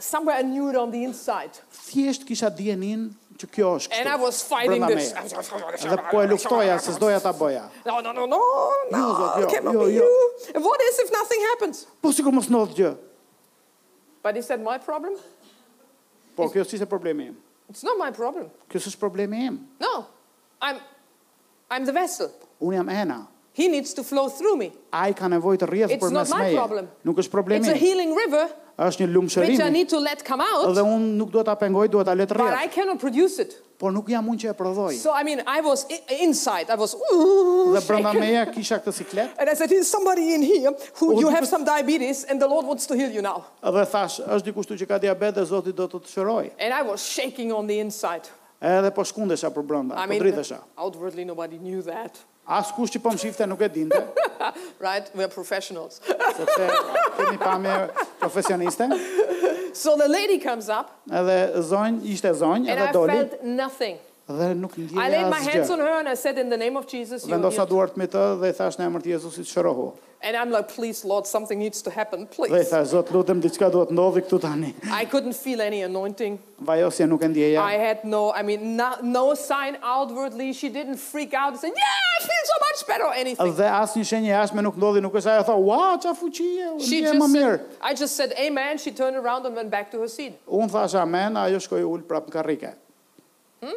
Somewhere knew it on the inside. Thjesht kisha dijeninë që kjo është kështu. And I was fighting this. Dhe po e luftoja se s'doja ta bëja. No, no, no, no. Jo, zot, jo. Cannot be you. And what is if nothing happens? Po sikur mos ndodhë gjë. But is that my problem? Po kjo s'ishte problemi im. It's not my problem. Kjo s'është problemi im. No. I'm I'm the vessel. Unë jam ena. He needs to flow through me. Ai ka nevojë të rrjedhë It's not përmes my meje. problem. Nuk është problemi It's a im. healing river Është një lumë which I shërimi need to let come out, dhe unë nuk duhet ta pengoj, duhet ta lë të but I rrjedhë. cannot produce it. Por nuk jam unë që e prodhoj. So, I mean, I was i- inside, I was ooh, Dhe brenda shaken. meje kisha këtë siklet And I said, There's somebody in here who Unë you duket- have some diabetes and the Lord wants to heal you now. dhe thashë, është dikush këtu që ka diabet dhe Zoti do të të shërojë. And I was shaking on the inside. Edhe po shkundesha përbrenda, po dridhesha. Outwardly nobody knew that. Askush që po më shifte nuk e dinte. Right, we're professionals. Sepse kemi pamje profesioniste. So the lady comes up. Edhe zonjë, ishte zonjë, edhe doli. And I felt nothing. Dhe nuk ndjeja asgjë. I laid my hands on her and I said in the name of Jesus. Vendosa duart mbi të dhe i thashë në emër të Jezusit shërohu. And I'm like please lord something needs to happen please. Dhe i thashë zot të lutem diçka duhet të ndodhë këtu tani. I couldn't feel any anointing. Vajosjen nuk e ndjeja. I had no I mean no, no sign outwardly she didn't freak out and say yeah I feel so much better or anything. Dhe asnjë shenjë e jashtme nuk ndodhi nuk është ajo tha wow ça fuqie u ndjeva më mirë. I just said amen she turned around and went back to her seat. Unë thashë amen ajo shkoi u ul prapë në karrike. Hm?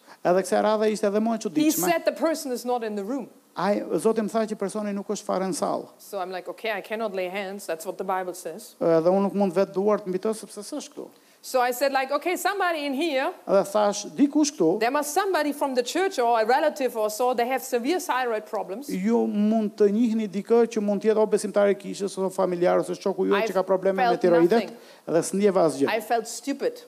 Edhe kësaj radhe ishte edhe më e çuditshme. He said the person is not in the room. Ai, Zoti më tha që personi nuk është fare në sallë. So I'm like, okay, I cannot lay hands, that's what the Bible says. Dhe unë nuk mund të vë duart mbi të sepse s'është këtu. So I said like, okay, somebody in here. Dhe thashë, dikush këtu. There must somebody from the church or a relative or so, they have severe thyroid problems. Ju mund të njihni dikë që mund të jetë o besimtar i kishës ose familjar ose shoku juaj që ka probleme me tiroidet dhe s'ndjeva asgjë. I felt stupid.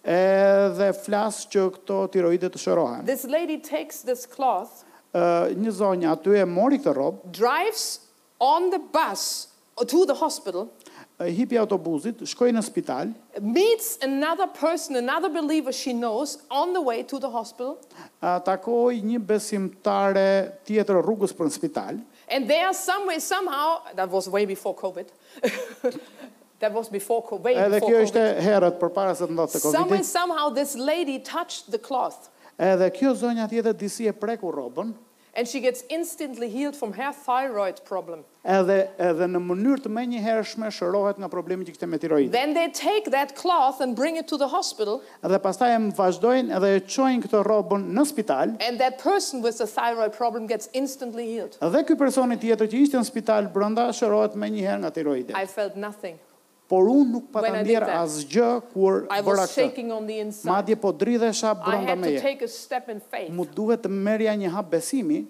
Edhe flas që këto tiroide të shërohen. This lady takes this cloth. Një zonjë aty e mori këtë rrobë. Drives on the bus to the hospital. I hipi autobusit, shkoi në spital. Meets another person, another believer she knows on the way to the hospital. Takoi një besimtare tjetër rrugës për në spital. And there somewhere, somehow, that was way before covid. That was before COVID, way before COVID. Edhe kjo ishte herët përpara se të ndodhte COVID-i. Some way somehow this lady touched the cloth. Edhe kjo zonja tjetër disi e preku rrobën. And she gets instantly healed from her thyroid problem. Edhe edhe në mënyrë të menjëhershme shërohet nga problemi që kishte me tiroidin. Then they take that cloth and bring it to the hospital. Dhe pastaj em vazhdojnë dhe e çojnë këtë rrobën në spital. And that person with the thyroid problem gets instantly healed. Dhe ky personi tjetër që ishte në spital brenda shërohet menjëherë nga tiroidet. I felt nothing. Por unë nuk pata ndier asgjë kur bëra këtë. Madje po dridhesha brenda meje. M'u duh të merrja një hap besimi.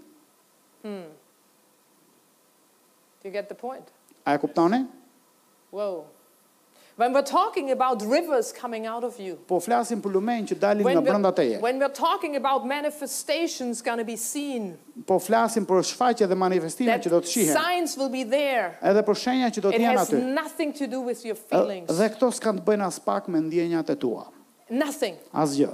A e kuptoni? When we're talking about rivers coming out of you. Po flasim për lumenj që dalin nga brenda teje. When we're talking about manifestations gonna be seen. Po flasim për shfaqje dhe manifestime që do të shihen. That signs will be there. Edhe për shenja që do të jenë aty. It has nothing to do with your feelings. Dhe këto s'kanë të bëjnë aspak me ndjenjat e tua. Nothing. Asgjë.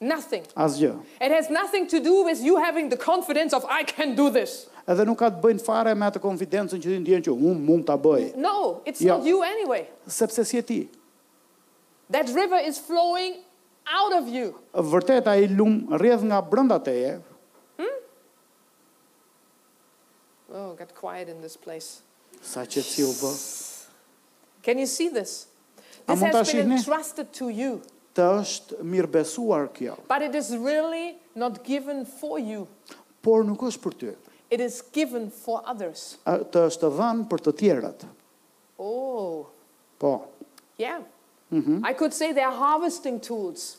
Nothing. Asgjë. It has nothing to do with you having the confidence of I can do this. Edhe nuk ka të bëjë fare me atë konfidencën që ti ndjen që unë mund ta bëj. No, it's not you anyway. Jo. Sepse s'je ti. That river is flowing out of you. Vërtet ai lum rrjedh nga brenda teje. Hm? Oh, got quiet in this place. Sa qetësi u bë. Can you see this? A mund ta shihni? This has been entrusted to you. Të është mirëbesuar kjo. But it is really not given for you. Por nuk është për ty. It is given for others. Të është dhënë për të tjerët. Oh. Po. Yeah. Mm -hmm. I could say they are harvesting tools.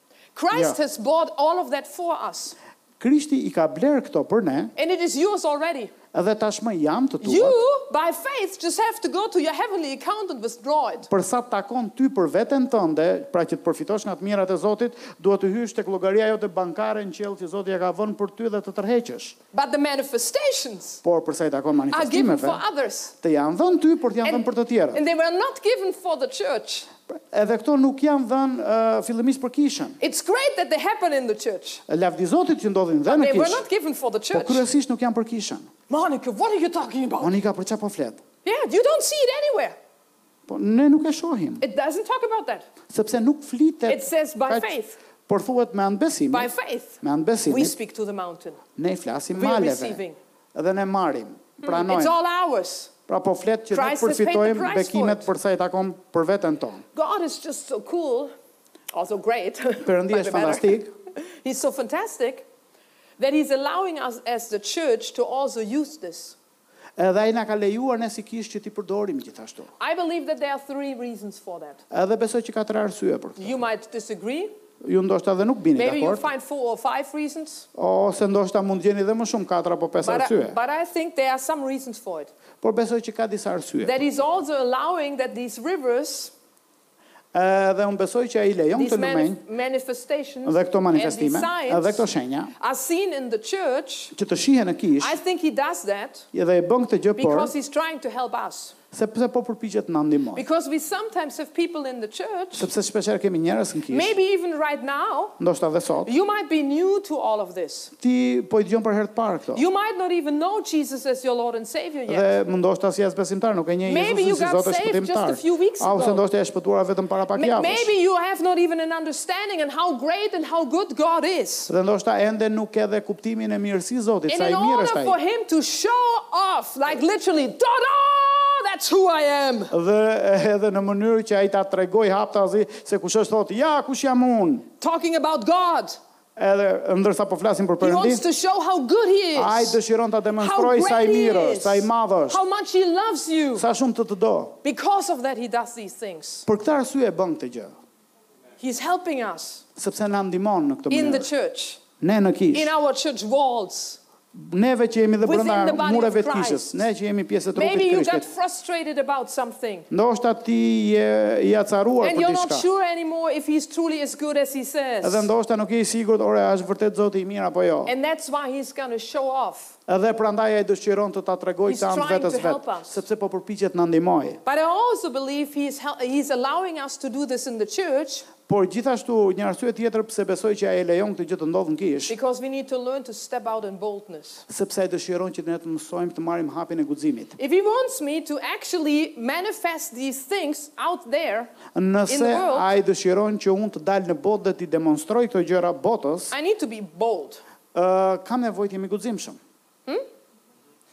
Christ has bought all of that for us. Krishti i ka blerë këto për ne. And it is yours already. Dhe tashmë janë të tuat. You by faith just have to go to your heavenly account and withdraw it. Për sa të takon ty për veten tënde, pra që të përfitosh nga të mirat e Zotit, duhet të hysh tek llogaria jote bankare në qiell që Zoti e ka vënë për ty dhe të tërheqësh. But the manifestations. Por për sa i takon manifestimeve, të janë dhënë ty, por të janë dhënë për të tjerët. And they were not given for the church. Edhe këto nuk janë dhënë uh, fillimisht për kishën. It's great that they happen in the church. Lavdi Zotit që ndodhin dhe në kishë. They were not given for the church. Po kryesisht nuk janë për kishën. Monica, what are you talking about? Monica, për çfarë po flet? Yeah, you don't see it anywhere. Po ne nuk e shohim. It doesn't talk about that. Sepse nuk flitet. It says by faith. Por thuhet me anë besimit. By faith. Me anë besimit. We speak to the mountain. Ne i flasim maleve. Dhe ne marrim, hmm, pranojmë. It's all ours. Pra po flet që ne përfitojmë bekimet për sa i takon për veten tonë. God is just so cool, also great. Perëndia është fantastik. He's so fantastic that he's allowing us as the church to also use this. Edhe ai na ka lejuar ne si kishë që t'i përdorim gjithashtu. I believe that there are three reasons for that. Edhe besoj që ka tre arsye për këtë. You might disagree. Ju ndoshta dhe nuk bini dakord. Maybe you find four or five reasons. Ose ndoshta mund të gjeni dhe më shumë katër apo pesë arsye. But I think there are some reasons for it. Por besoj që ka disa arsye. That is also allowing that these rivers Dhe unë besoj që ai lejon këto lumenj dhe këto manifestime dhe këto shenja që të shihen në kishë dhe e bën këtë gjë por sepse po përpiqet të na ndihmojë. Sepse shpeshherë kemi njerëz në kishë, ndoshta edhe sot, Ti po i dëgjon për herë të parë këto. You might not even know Jesus as your Lord and Savior yet. Dhe ndoshta s'je as besimtar nuk e njeh Jezusin si Zot e Shpëtimtar. A ose ndoshta je shpëtuar vetëm para pak javësh. Maybe you have not even an understanding and how great and how good God is. Dhe ndoshta ende nuk ke dhe kuptimin e mirësisë së Zotit, sa i mirë është ai. And in order for him to show off like literally da da that's who I am. Dhe edhe në mënyrë që ai ta tregojë haptazi se kush është thotë ja kush jam unë. Talking about God. Edhe ndërsa po flasim për Perëndinë. He wants to show how good he is. Ai dëshiron ta demonstrojë sa i mirë është, sa i madh është. How much he loves you. Sa shumë të të do. Because of that he does these things. Për këtë arsye e bën këtë gjë. He is helping us. Sepse na ndihmon në këtë mënyrë. In the church. Ne në kishë. In our church walls. Neve që jemi dhe brenda mureve të kishës, ne që jemi pjesë e trupit të Krishtit. Ndoshta ti je i acaruar për diçka. Edhe ndoshta nuk je i sigurt, ore, a është vërtet Zoti i mirë apo jo. Edhe prandaj ai dëshiron të ta tregojë këtë anë të vetes vet, sepse po përpiqet të na ndihmojë. Por gjithashtu, një arsye tjetër pse besoj që ai e lejon këtë gjë të ndodhë në kishë, Because we need to learn to step out in boldness. sepse ai dëshiron që ne të mësojmë të marrim hapin e guximit. If he wants me to actually manifest these things out there in the Nëse world, ai dëshiron që unë të dal në botë dhe t'i demonstroj këto gjëra botës, I need to be bold. ë, kam nevojë të jem i guximshëm. Hm?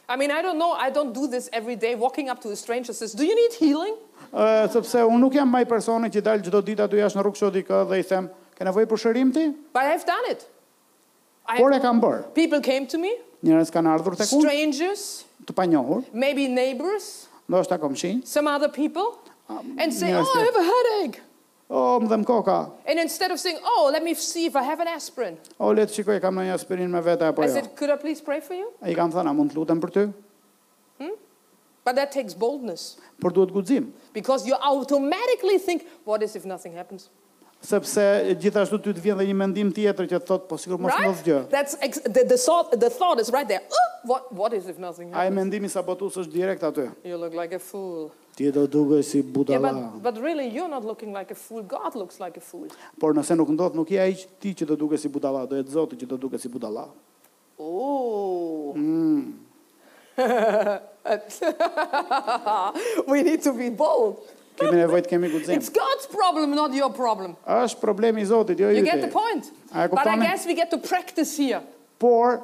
I mean, I don't know, I don't do this every day, walking up to a stranger says, do you need healing? Uh, sepse unë nuk jam ai personi që dal çdo ditë aty jashtë në rrugë shoh dikë dhe i them, ke nevojë për shërim ti? But I've done it. I, Por e kam bërë. People came to me. Njerëz kanë ardhur tek unë. Strangers. Të panjohur. Maybe neighbors. Ndoshta komshinj. Some other people. Ah, And say, oh, I have a headache. Oh, më dhemb koka! And instead of saying, Oh, let me see if I have an aspirin. Oh, le të shikoj a kam ndonjë aspirinë me vete apo jo. I said, Could I please pray for you? I kam thënë, a mund të lutem për ty? Hmm? But that takes boldness. Por duhet guxim. Because you automatically think, What is if nothing happens? Sepse gjithashtu ty të vjen dhe një mendim tjetër që të thotë, po sikur mos ndodh gjë. Right? That's ex- the, the, thought, the thought is right there. Oh, what, what is if nothing happens? Ai mendimi sabotues është direkt aty. You look like a fool. Ti do dukesh si budalla. Yeah, but, but really you're not looking like a fool, God looks like a fool. Por nëse nuk ndodh, nuk je ai që ti që do dukesh si budalla, do jetë Zoti që do duket si budalla. Oh. Mm. We need to be bold. Kemi nevojë të kemi guxim. It's God's problem, not your problem. Është problemi i Zotit, jo i yti. You get the point. But I guess we get to practice here. Por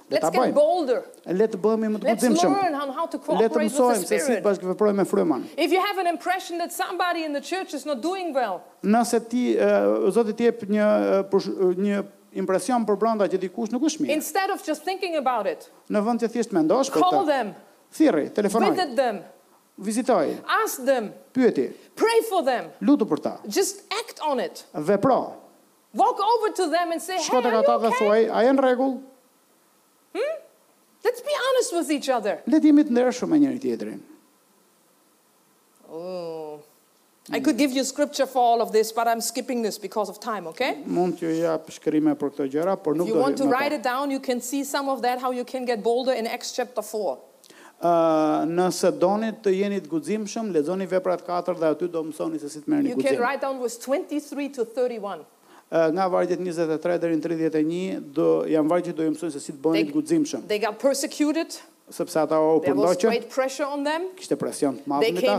Le ta bëjmë. Le të bëhemi më të guximshëm. Le të mësojmë se si të bashkëveprojmë me frymën. Nëse ti, Zoti të jep një një impresion përbrenda që dikush nuk është mirë. Në vend që thjesht të mendosh për të. Thirri, telefonoji. Vizitoji. Pyeti. Lutu për ta. Vepro. Walk over to them and say, Hey, are you okay? Shko tek ata dhe thuaj, A je në rregull? Hm? Let's be honest with each other. Le të jemi të ndershëm me njëri-tjetrin. Ooh. I could give you scripture for all of this, but I'm skipping this because of time, okay? Mund t'ju jap shkrime për këto gjëra, por nuk do të më pa. If you want to write it down, you can see some of that how you can get bolder in Acts chapter 4. Nëse doni të jeni të guximshëm, lexoni veprat katër dhe aty do mësoni se si të merrni guxim. Nga vargjet njëzet e tre deri në tridhjetë e një do janë vargje që do ju mësojnë se si të bëheni të guximshëm. Sepse ata u përndoqën, kishte presion të madh mbi ta.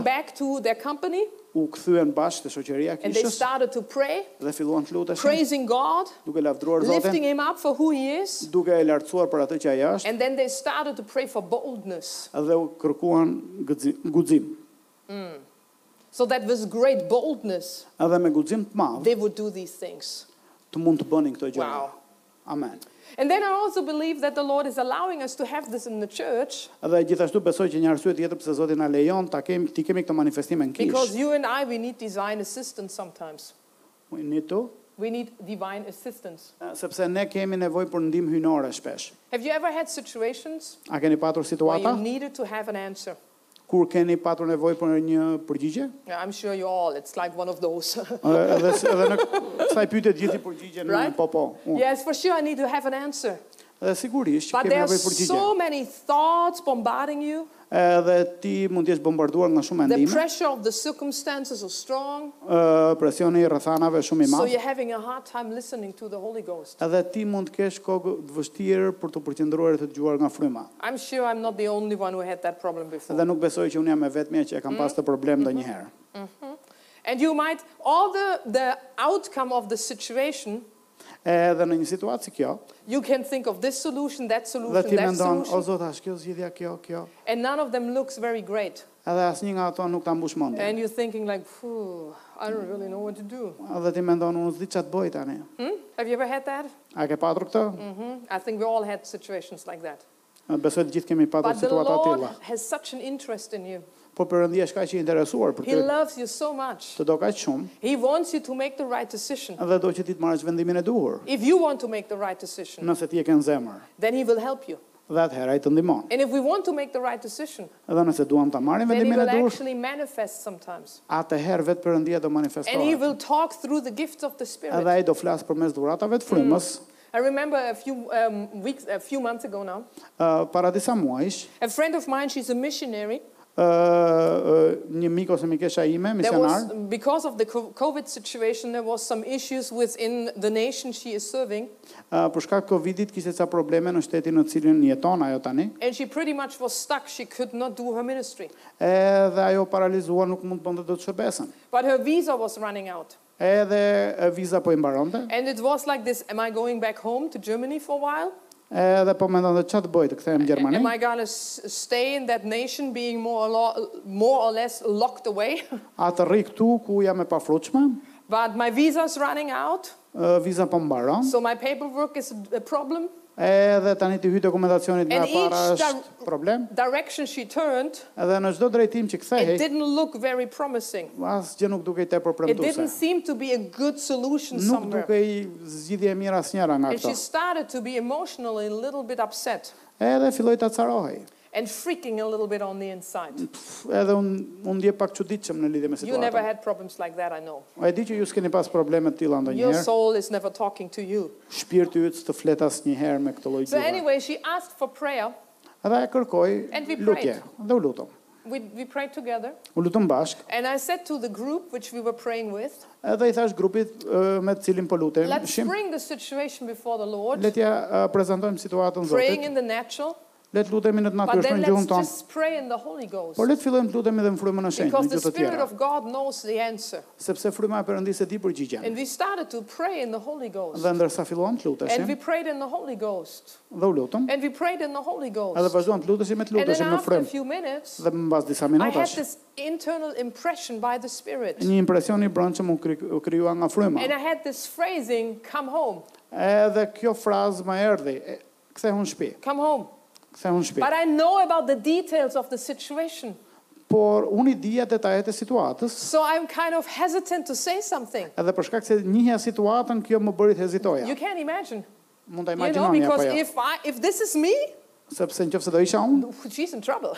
U kthyen bashkë te shoqëria e kishës. And they started to pray. Dhe filluan të luteshin. Praising God. Duke lavdëruar Zotin. Lifting him up for who he is. Duke e lartësuar për atë që ai është. And then they started to pray for boldness. Dhe u kërkuan guxim. Mm. So that with great boldness. Edhe me guxim të madh. They would do these things. Të mund të bënin këto gjëra. Wow. Amen. And then I also believe that the Lord is allowing us to have this in the church. Dhe gjithashtu besoj që një arsye tjetër pse Zoti na lejon ta kemi t'i kemi këto manifestime në kishë. Because you and I we need divine assistance sometimes. We need to We need divine assistance. Sepse ne kemi nevojë për ndihmë hyjnore shpesh. Have you ever had situations? A keni patur situata? Where you needed to have an answer. Kur keni patur nevojë për një përgjigje? Yeah, I'm sure you all, it's like one of those. Edhe edhe kësaj pyetje gjithë i përgjigjen me right? po po. Unë. Yes, for sure I need to have an answer. Dhe sigurisht që kemi nevojë për përgjigje. But there's so many thoughts bombarding you. Edhe ti mund të jesh bombarduar nga shumë mendime. The pressure of the circumstances is strong. Uh, presioni i rrethanave shumë i madh. So you're having a hard time listening to the Holy Ghost. Edhe ti mund të kesh kohë të vështirë për t'u përqendruar e të dëgjuar nga fryma. I'm sure I'm not the only one who had that problem before. Dhe nuk besoj që unë jam e vetmja që e kam pas këtë problem ndonjëherë. And you might, or the, the outcome of the situation, Edhe në një situatë si kjo, you can think of this solution, that dhe solution, ti that mendon, o solution, Zot, a është kjo zgjidhja, kjo, kjo? and none of them looks very great. Edhe asnjë nga ato nuk ta mbush mendjen. And you're thinking like, Pfuu, I don't really know what to do. Dhe ti mendon, unë s'di ça të bëj tani. Hm? Have you ever had that? A ke patur këtë? Mhm. I think we all had situations like that. Besoj të gjithë kemi patur situata të tilla. But the Lord has such an interest in you. Po Perëndia është kaq i interesuar për ty. He loves you so much. Të do kaq shumë. He wants you to make the right decision. Dhe do që ti të marrësh vendimin e duhur. If you want to make the right decision. Nëse ti e ke në zemër. Then he will help you. Dhe atëherë Ai të ndihmon. And if we want to make the right decision. Dhe nëse duam ta marrim vendimin e duhur. Then He will actually manifest sometimes. Atëherë vetë Perëndia do manifestohet. And He will talk through the gifts of the Spirit. Dhe Ai do flasë përmes dhuratave të Frymës. Mm. I remember a few um, weeks a few months ago now. Uh, para disa muajsh. A friend of mine she's a missionary. një mik ose mikesha ime, misionar. There was because of the covid situation there was some issues within the nation she is serving. Për shkak të Covidit kishte ca probleme në shtetin në të cilin jeton ajo tani. And she pretty much was stuck she could not do her ministry. Edhe ajo u paralizua nuk mund të bënte dot shërbesën. But her visa was running out. Edhe viza po i mbaronte. And it was like this, am I going back home to Germany for a while? Edhe po mendonte ça të bëj të kthehem Gjermani? Am I gonna stay in that nation being more or less locked away? A të rri këtu ku jam e pafrutshme? But my visa's running out. Viza po më mbaron. So my paperwork is a problem. Edhe tani t'i hyjë dokumentacionit nga e para është problem. Edhe në çdo drejtim që kthehej, asgjë nuk dukej tepër premtuese. Nuk dukej zgjidhje e mirë asnjëra nga ato. Edhe filloi të acarohej. And freaking a little bit on the inside. Pff, edhe u u ndje pak çuditshëm në lidhje me situatën. You never had problems like that, I know. O e di që ju s'keni pas probleme të tilla ndonjëherë. Your soul is never talking to you. Shpirti yt s'të flet asnjëherë me këtë lloj gjuhe. So anyway, she asked for prayer. Edhe ajo kërkoi lutje dhe u lutëm. We, we prayed together. U lutëm bashk. And I said to the group which we were praying with. Edhe i thash grupit uh, me të cilin po lutem. Let's bring the situation before the Lord. Le t'ja uh, prezantojmë situatën Zotit. Praying in the natural. Le të lutemi në të natyrshmen, në gjuhën tonë. Por le të fillojmë të lutemi dhe në frymën e shenjtë, në gjuhë të tjera. Sepse fryma e Perëndisë e di përgjigjen. Dhe ndërsa filluam të luteshim, dhe u lutëm, edhe vazhduam të luteshim e të luteshim në frymë, dhe mbas disa minutash, një impresion i brendshëm u krijua nga fryma. Edhe kjo frazë më erdhi, Kthehu në shpi. Come home. Kthehu në shpi. But I know about the details of the situation. Por unë i dija detajet e situatës. So I'm kind of hesitant to say something. Edhe për shkak se njihja situatën, kjo më bëri të hezitoja. You can imagine. Mund ta imagjinoni apo jo. You know, because if I, if this is me. Sepse nëse do isha unë. She's in trouble.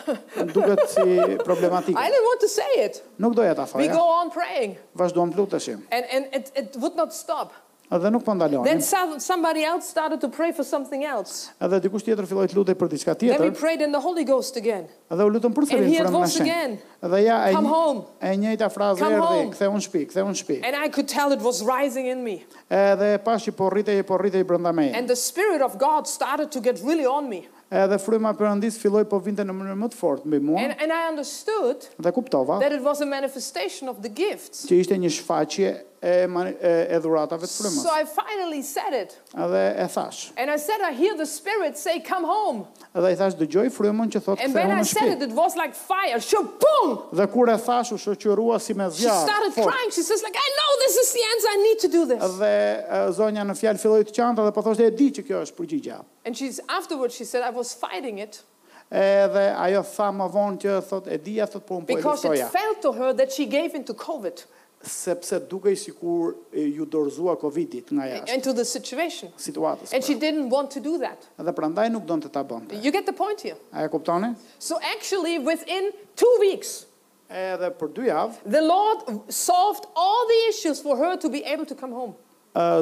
Duket si problematike. I didn't want to say it. Nuk doja ta thoja. We go on praying. Vazhduam të luteshim. And and it, it would not stop. Dhe nuk po ndalonin. Then some, somebody else started to pray for something else. Dhe dikush tjetër filloi të lutej për diçka tjetër. Then he prayed in the Holy Ghost again. Dhe u lutën përsëri në Frymën e Shenjtë. Dhe ja e, Come home. e njëjta frazë erdhi, kthehu në shtëpi, kthehu në shtëpi. And I could tell it was rising in me. Edhe pashë që po rritej, po rritej brenda meje. And the spirit of God started to get really on me. Edhe fryma e Perëndisë filloi po vinte në mënyrë më të fortë mbi mua. And, and I understood dhe kuptova that it was a manifestation of the gifts. që ishte një shfaqje e, e, e dhuratave të frymës. So I finally said it. Dhe e thashë. And I said I hear the spirit say come home. Dhe i thashë dëgjoj frymën që thotë kthehu në shtëpi. And when I said it it was like fire. Shëpung! Dhe kur e thashë u shoqërua si me zjarr. She started fort. crying. She says like I know this is the answer. I need to do this. Dhe zonja në fjalë filloi të qante dhe po thoshte e di që kjo është përgjigja. And she afterwards she said I was fighting it. Edhe ajo tha më vonë që thotë e dija thotë po unë po e luftoja. Because it felt to her that she gave in to covid. Sepse dukej sikur iu dorëzua covidit nga jashtë. And to the situation. Situatës. And she didn't want to do that. Dhe prandaj nuk donte ta bënte. You get the point here. A e kuptoni? So actually within two weeks. Edhe për dy javë. The Lord solved all the issues for her to be able to come home.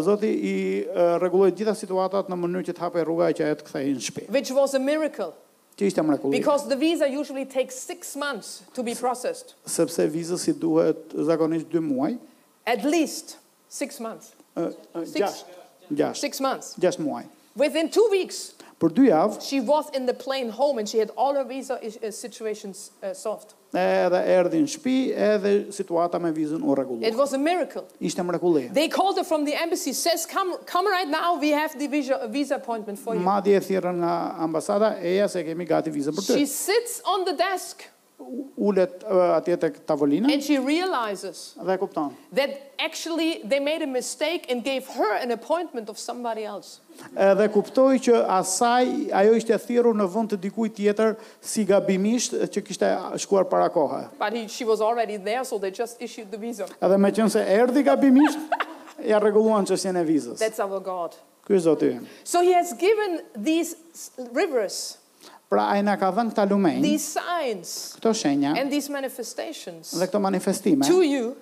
Zoti i rregulloi të gjitha situatat në mënyrë që të hapej rruga që ajo të kthehej në shtëpi. Which was a miracle. Që ishte mrekulli. Because the visa usually takes six months to be processed. Sepse vizës i duhet zakonisht dy muaj. At least. Six months. Gjashtë. Gjashtë. Six months. Gjashtë muaj. Within two weeks. Për dy javë. She was in the plane home and she had all her visa situations solved. Edhe erdhi në shtëpi edhe situata me vizën u rregullua. It was a miracle. Ishte mrekulli. They called her from the embassy says come come right now we have the visa appointment for you. Madje e thirrën nga ambasada eja se e kemi gati vizën për ty. She sits on the desk. ulet atje tek tavolina. And she realizes. Dhe e kupton. That actually they made a mistake and gave her an appointment of somebody else. Dhe kuptoi që asaj ajo ishte thirrur në vend të dikujt tjetër si gabimisht që kishte shkuar para kohe. But he she was already there so they just issued the visa. Edhe meqenëse erdhi gabimisht, ia rregulluan çështjen e vizës. That's our God. Ky është Zoti ynë. So he has given these rivers. Pra ai na ka dhënë këta lumenj. These signs. Këto shenja. And these manifestations. Dhe këto manifestime. To you.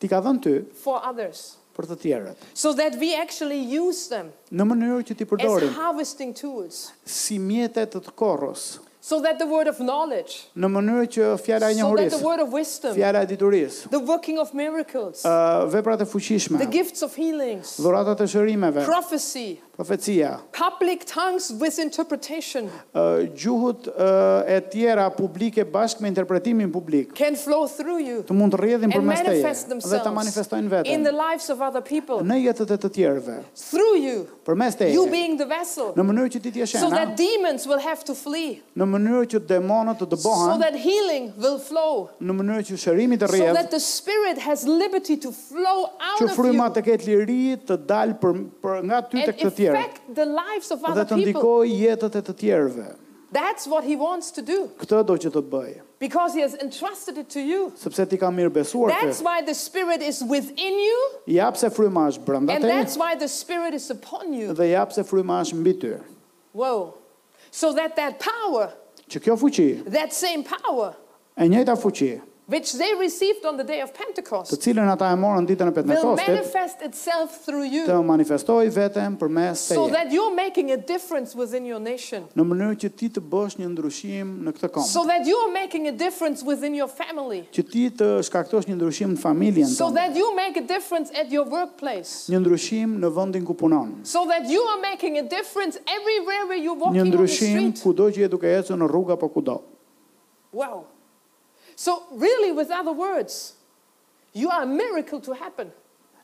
T'i ka dhënë ty. For others. Për të tjerët. So that we actually use them. Në mënyrë që t'i përdorim. As harvesting tools. Si mjete të të korrës. So that the word of knowledge. Në mënyrë që fjala e njohurisë. So that the word of wisdom. Fjala e diturisë. The working of miracles. Ë veprat e fuqishme. The gifts of healings. Dhuratat e shërimeve. Prophecy. Profecia. Public tongues with interpretation. Gjuhët ë publike bashkë me interpretimin publik. Can flow through you. Të mund të rrjedhin përmes teje. And manifest themselves. Dhe ta manifestojnë veten. In the lives of other people. Në jetët e të tjerëve. Through you. Përmes teje. You being the vessel. Në mënyrë që ti të jesh ena. So that demons will have to flee. Në mënyrë që demonët të dëbohen. So that healing will flow. Në mënyrë që shërimi të rrjedhë. So that the spirit has liberty to flow out of you. Që fryma të ketë liri të dalë për, për nga ty tek të tjerët. And affect the lives of other people. Dhe të ndikojë jetët e të tjerëve. That's what he wants to do. Këtë do që të bëjë. Because he has entrusted it to you. Sepse ta ka mirëbesuar këtë. That's why the spirit is within you. Ja pse fryma është brenda teje. And that's why the spirit is upon you. Dhe ja pse fryma është mbi ty. Wow. So that that power. Që kjo fuqi. That same power. E njëjta fuqi. Which they received on the day of Pentecost. Të cilën ata e morën ditën e Pentekostit. Will manifest itself through you. Të manifestojë veten përmes teje. So that you're making a difference within your nation. Në mënyrë që ti të bësh një ndryshim në këtë komb. So that you're making a difference within your family. Që ti të shkaktosh një ndryshim në familjen tënde. So that you make a difference at your workplace. Një ndryshim në vendin ku punon. So that you are making a difference everywhere you walking on the street. Një ndryshim kudo që je duke ecur në rrugë apo kudo. Wow. So really with other words, you are a miracle to happen.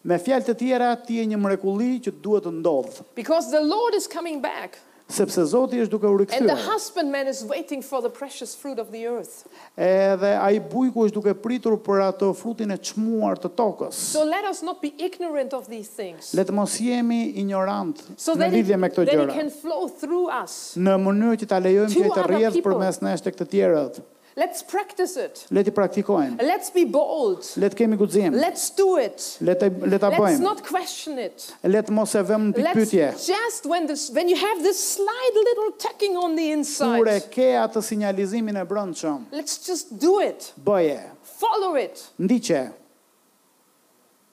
Me fjalë të tjera, ti je një mrekulli që duhet të ndodhë. Because the Lord is coming back. Sepse Zoti është duke u rikthyer. And the husbandman is waiting for the precious fruit of the earth. Edhe ai bujku është duke pritur për atë frutin e çmuar të tokës. So let us not be ignorant of these things. Le të mos jemi injorantë so në lidhje me këto gjëra. That it can flow through us. Në mënyrë që ta lejojmë që të rrjedhë përmes nesh tek të tjerët. Let's practice it. Le t'i praktikojmë. Let's be bold. Le të kemi guxim. Let's do it. Le ta le ta bëjmë. Let's not question it. Le të mos e vëmë në pikëpyetje. Let's just when this when you have this slight little tucking on the inside. Kur e ke atë sinjalizimin e brendshëm. Let's just do it. Bëje. Follow it. Ndiqe.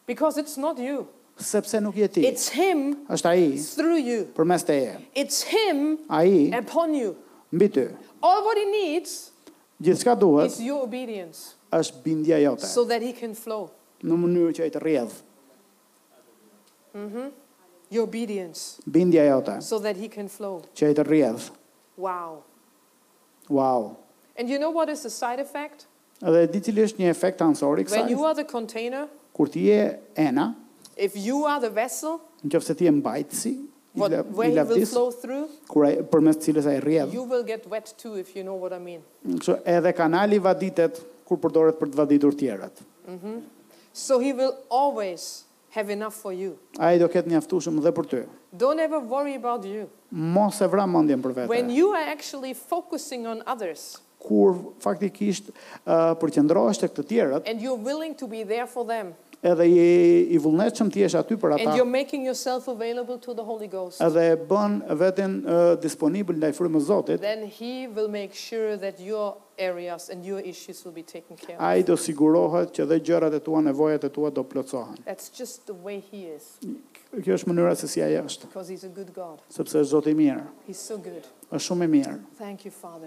Because it's not you. Sepse nuk je ti. It's him. Është ai. Through you. Përmes teje. It's him. Ai. Upon you. Mbi ty. All what he needs. Gjithçka duhet. Is your obedience. Është bindja jote. So that he can flow. Në mënyrë që ai të rrjedh. Mhm. Your obedience. Bindja jote. So that he can flow. Që ai të rrjedh. Wow. Wow. And you know what is the side effect? Dhe e di cili është një efekt anësor i kësaj. When you are the container. Kur ti je ena. If you are the vessel. Nëse ti je mbajtësi i lavdisë. Where it will flow through. Ku ai përmes cilës ai rrjedh. You will get wet too if you know what I mean. Kështu edhe kanali vaditet kur përdoret për të vaditur tjerat. Mhm. So he will always. Have enough for you. Ai do ketë mjaftueshëm dhe për ty. Don't ever worry about you. Mos e vra mendjen për vete. When you are actually focusing on others. Kur faktikisht përqendrohesh tek të tjerët. And you're willing to be there for them. Edhe je i vullnetshëm të jesh aty për ata. And you're making yourself available to the Holy Ghost. Edhe e bën veten disponibël ndaj frymës së Zotit. Then he will make sure that your areas and your issues will be taken care of. Ai do sigurohet që dhe gjërat e tua, nevojat e tua do plotësohen. That's just the way he is. Kjo është mënyra se si ai është. Because he's a good God. Sepse është Zot i mirë. He's so good. Është shumë i mirë. Thank you, Father.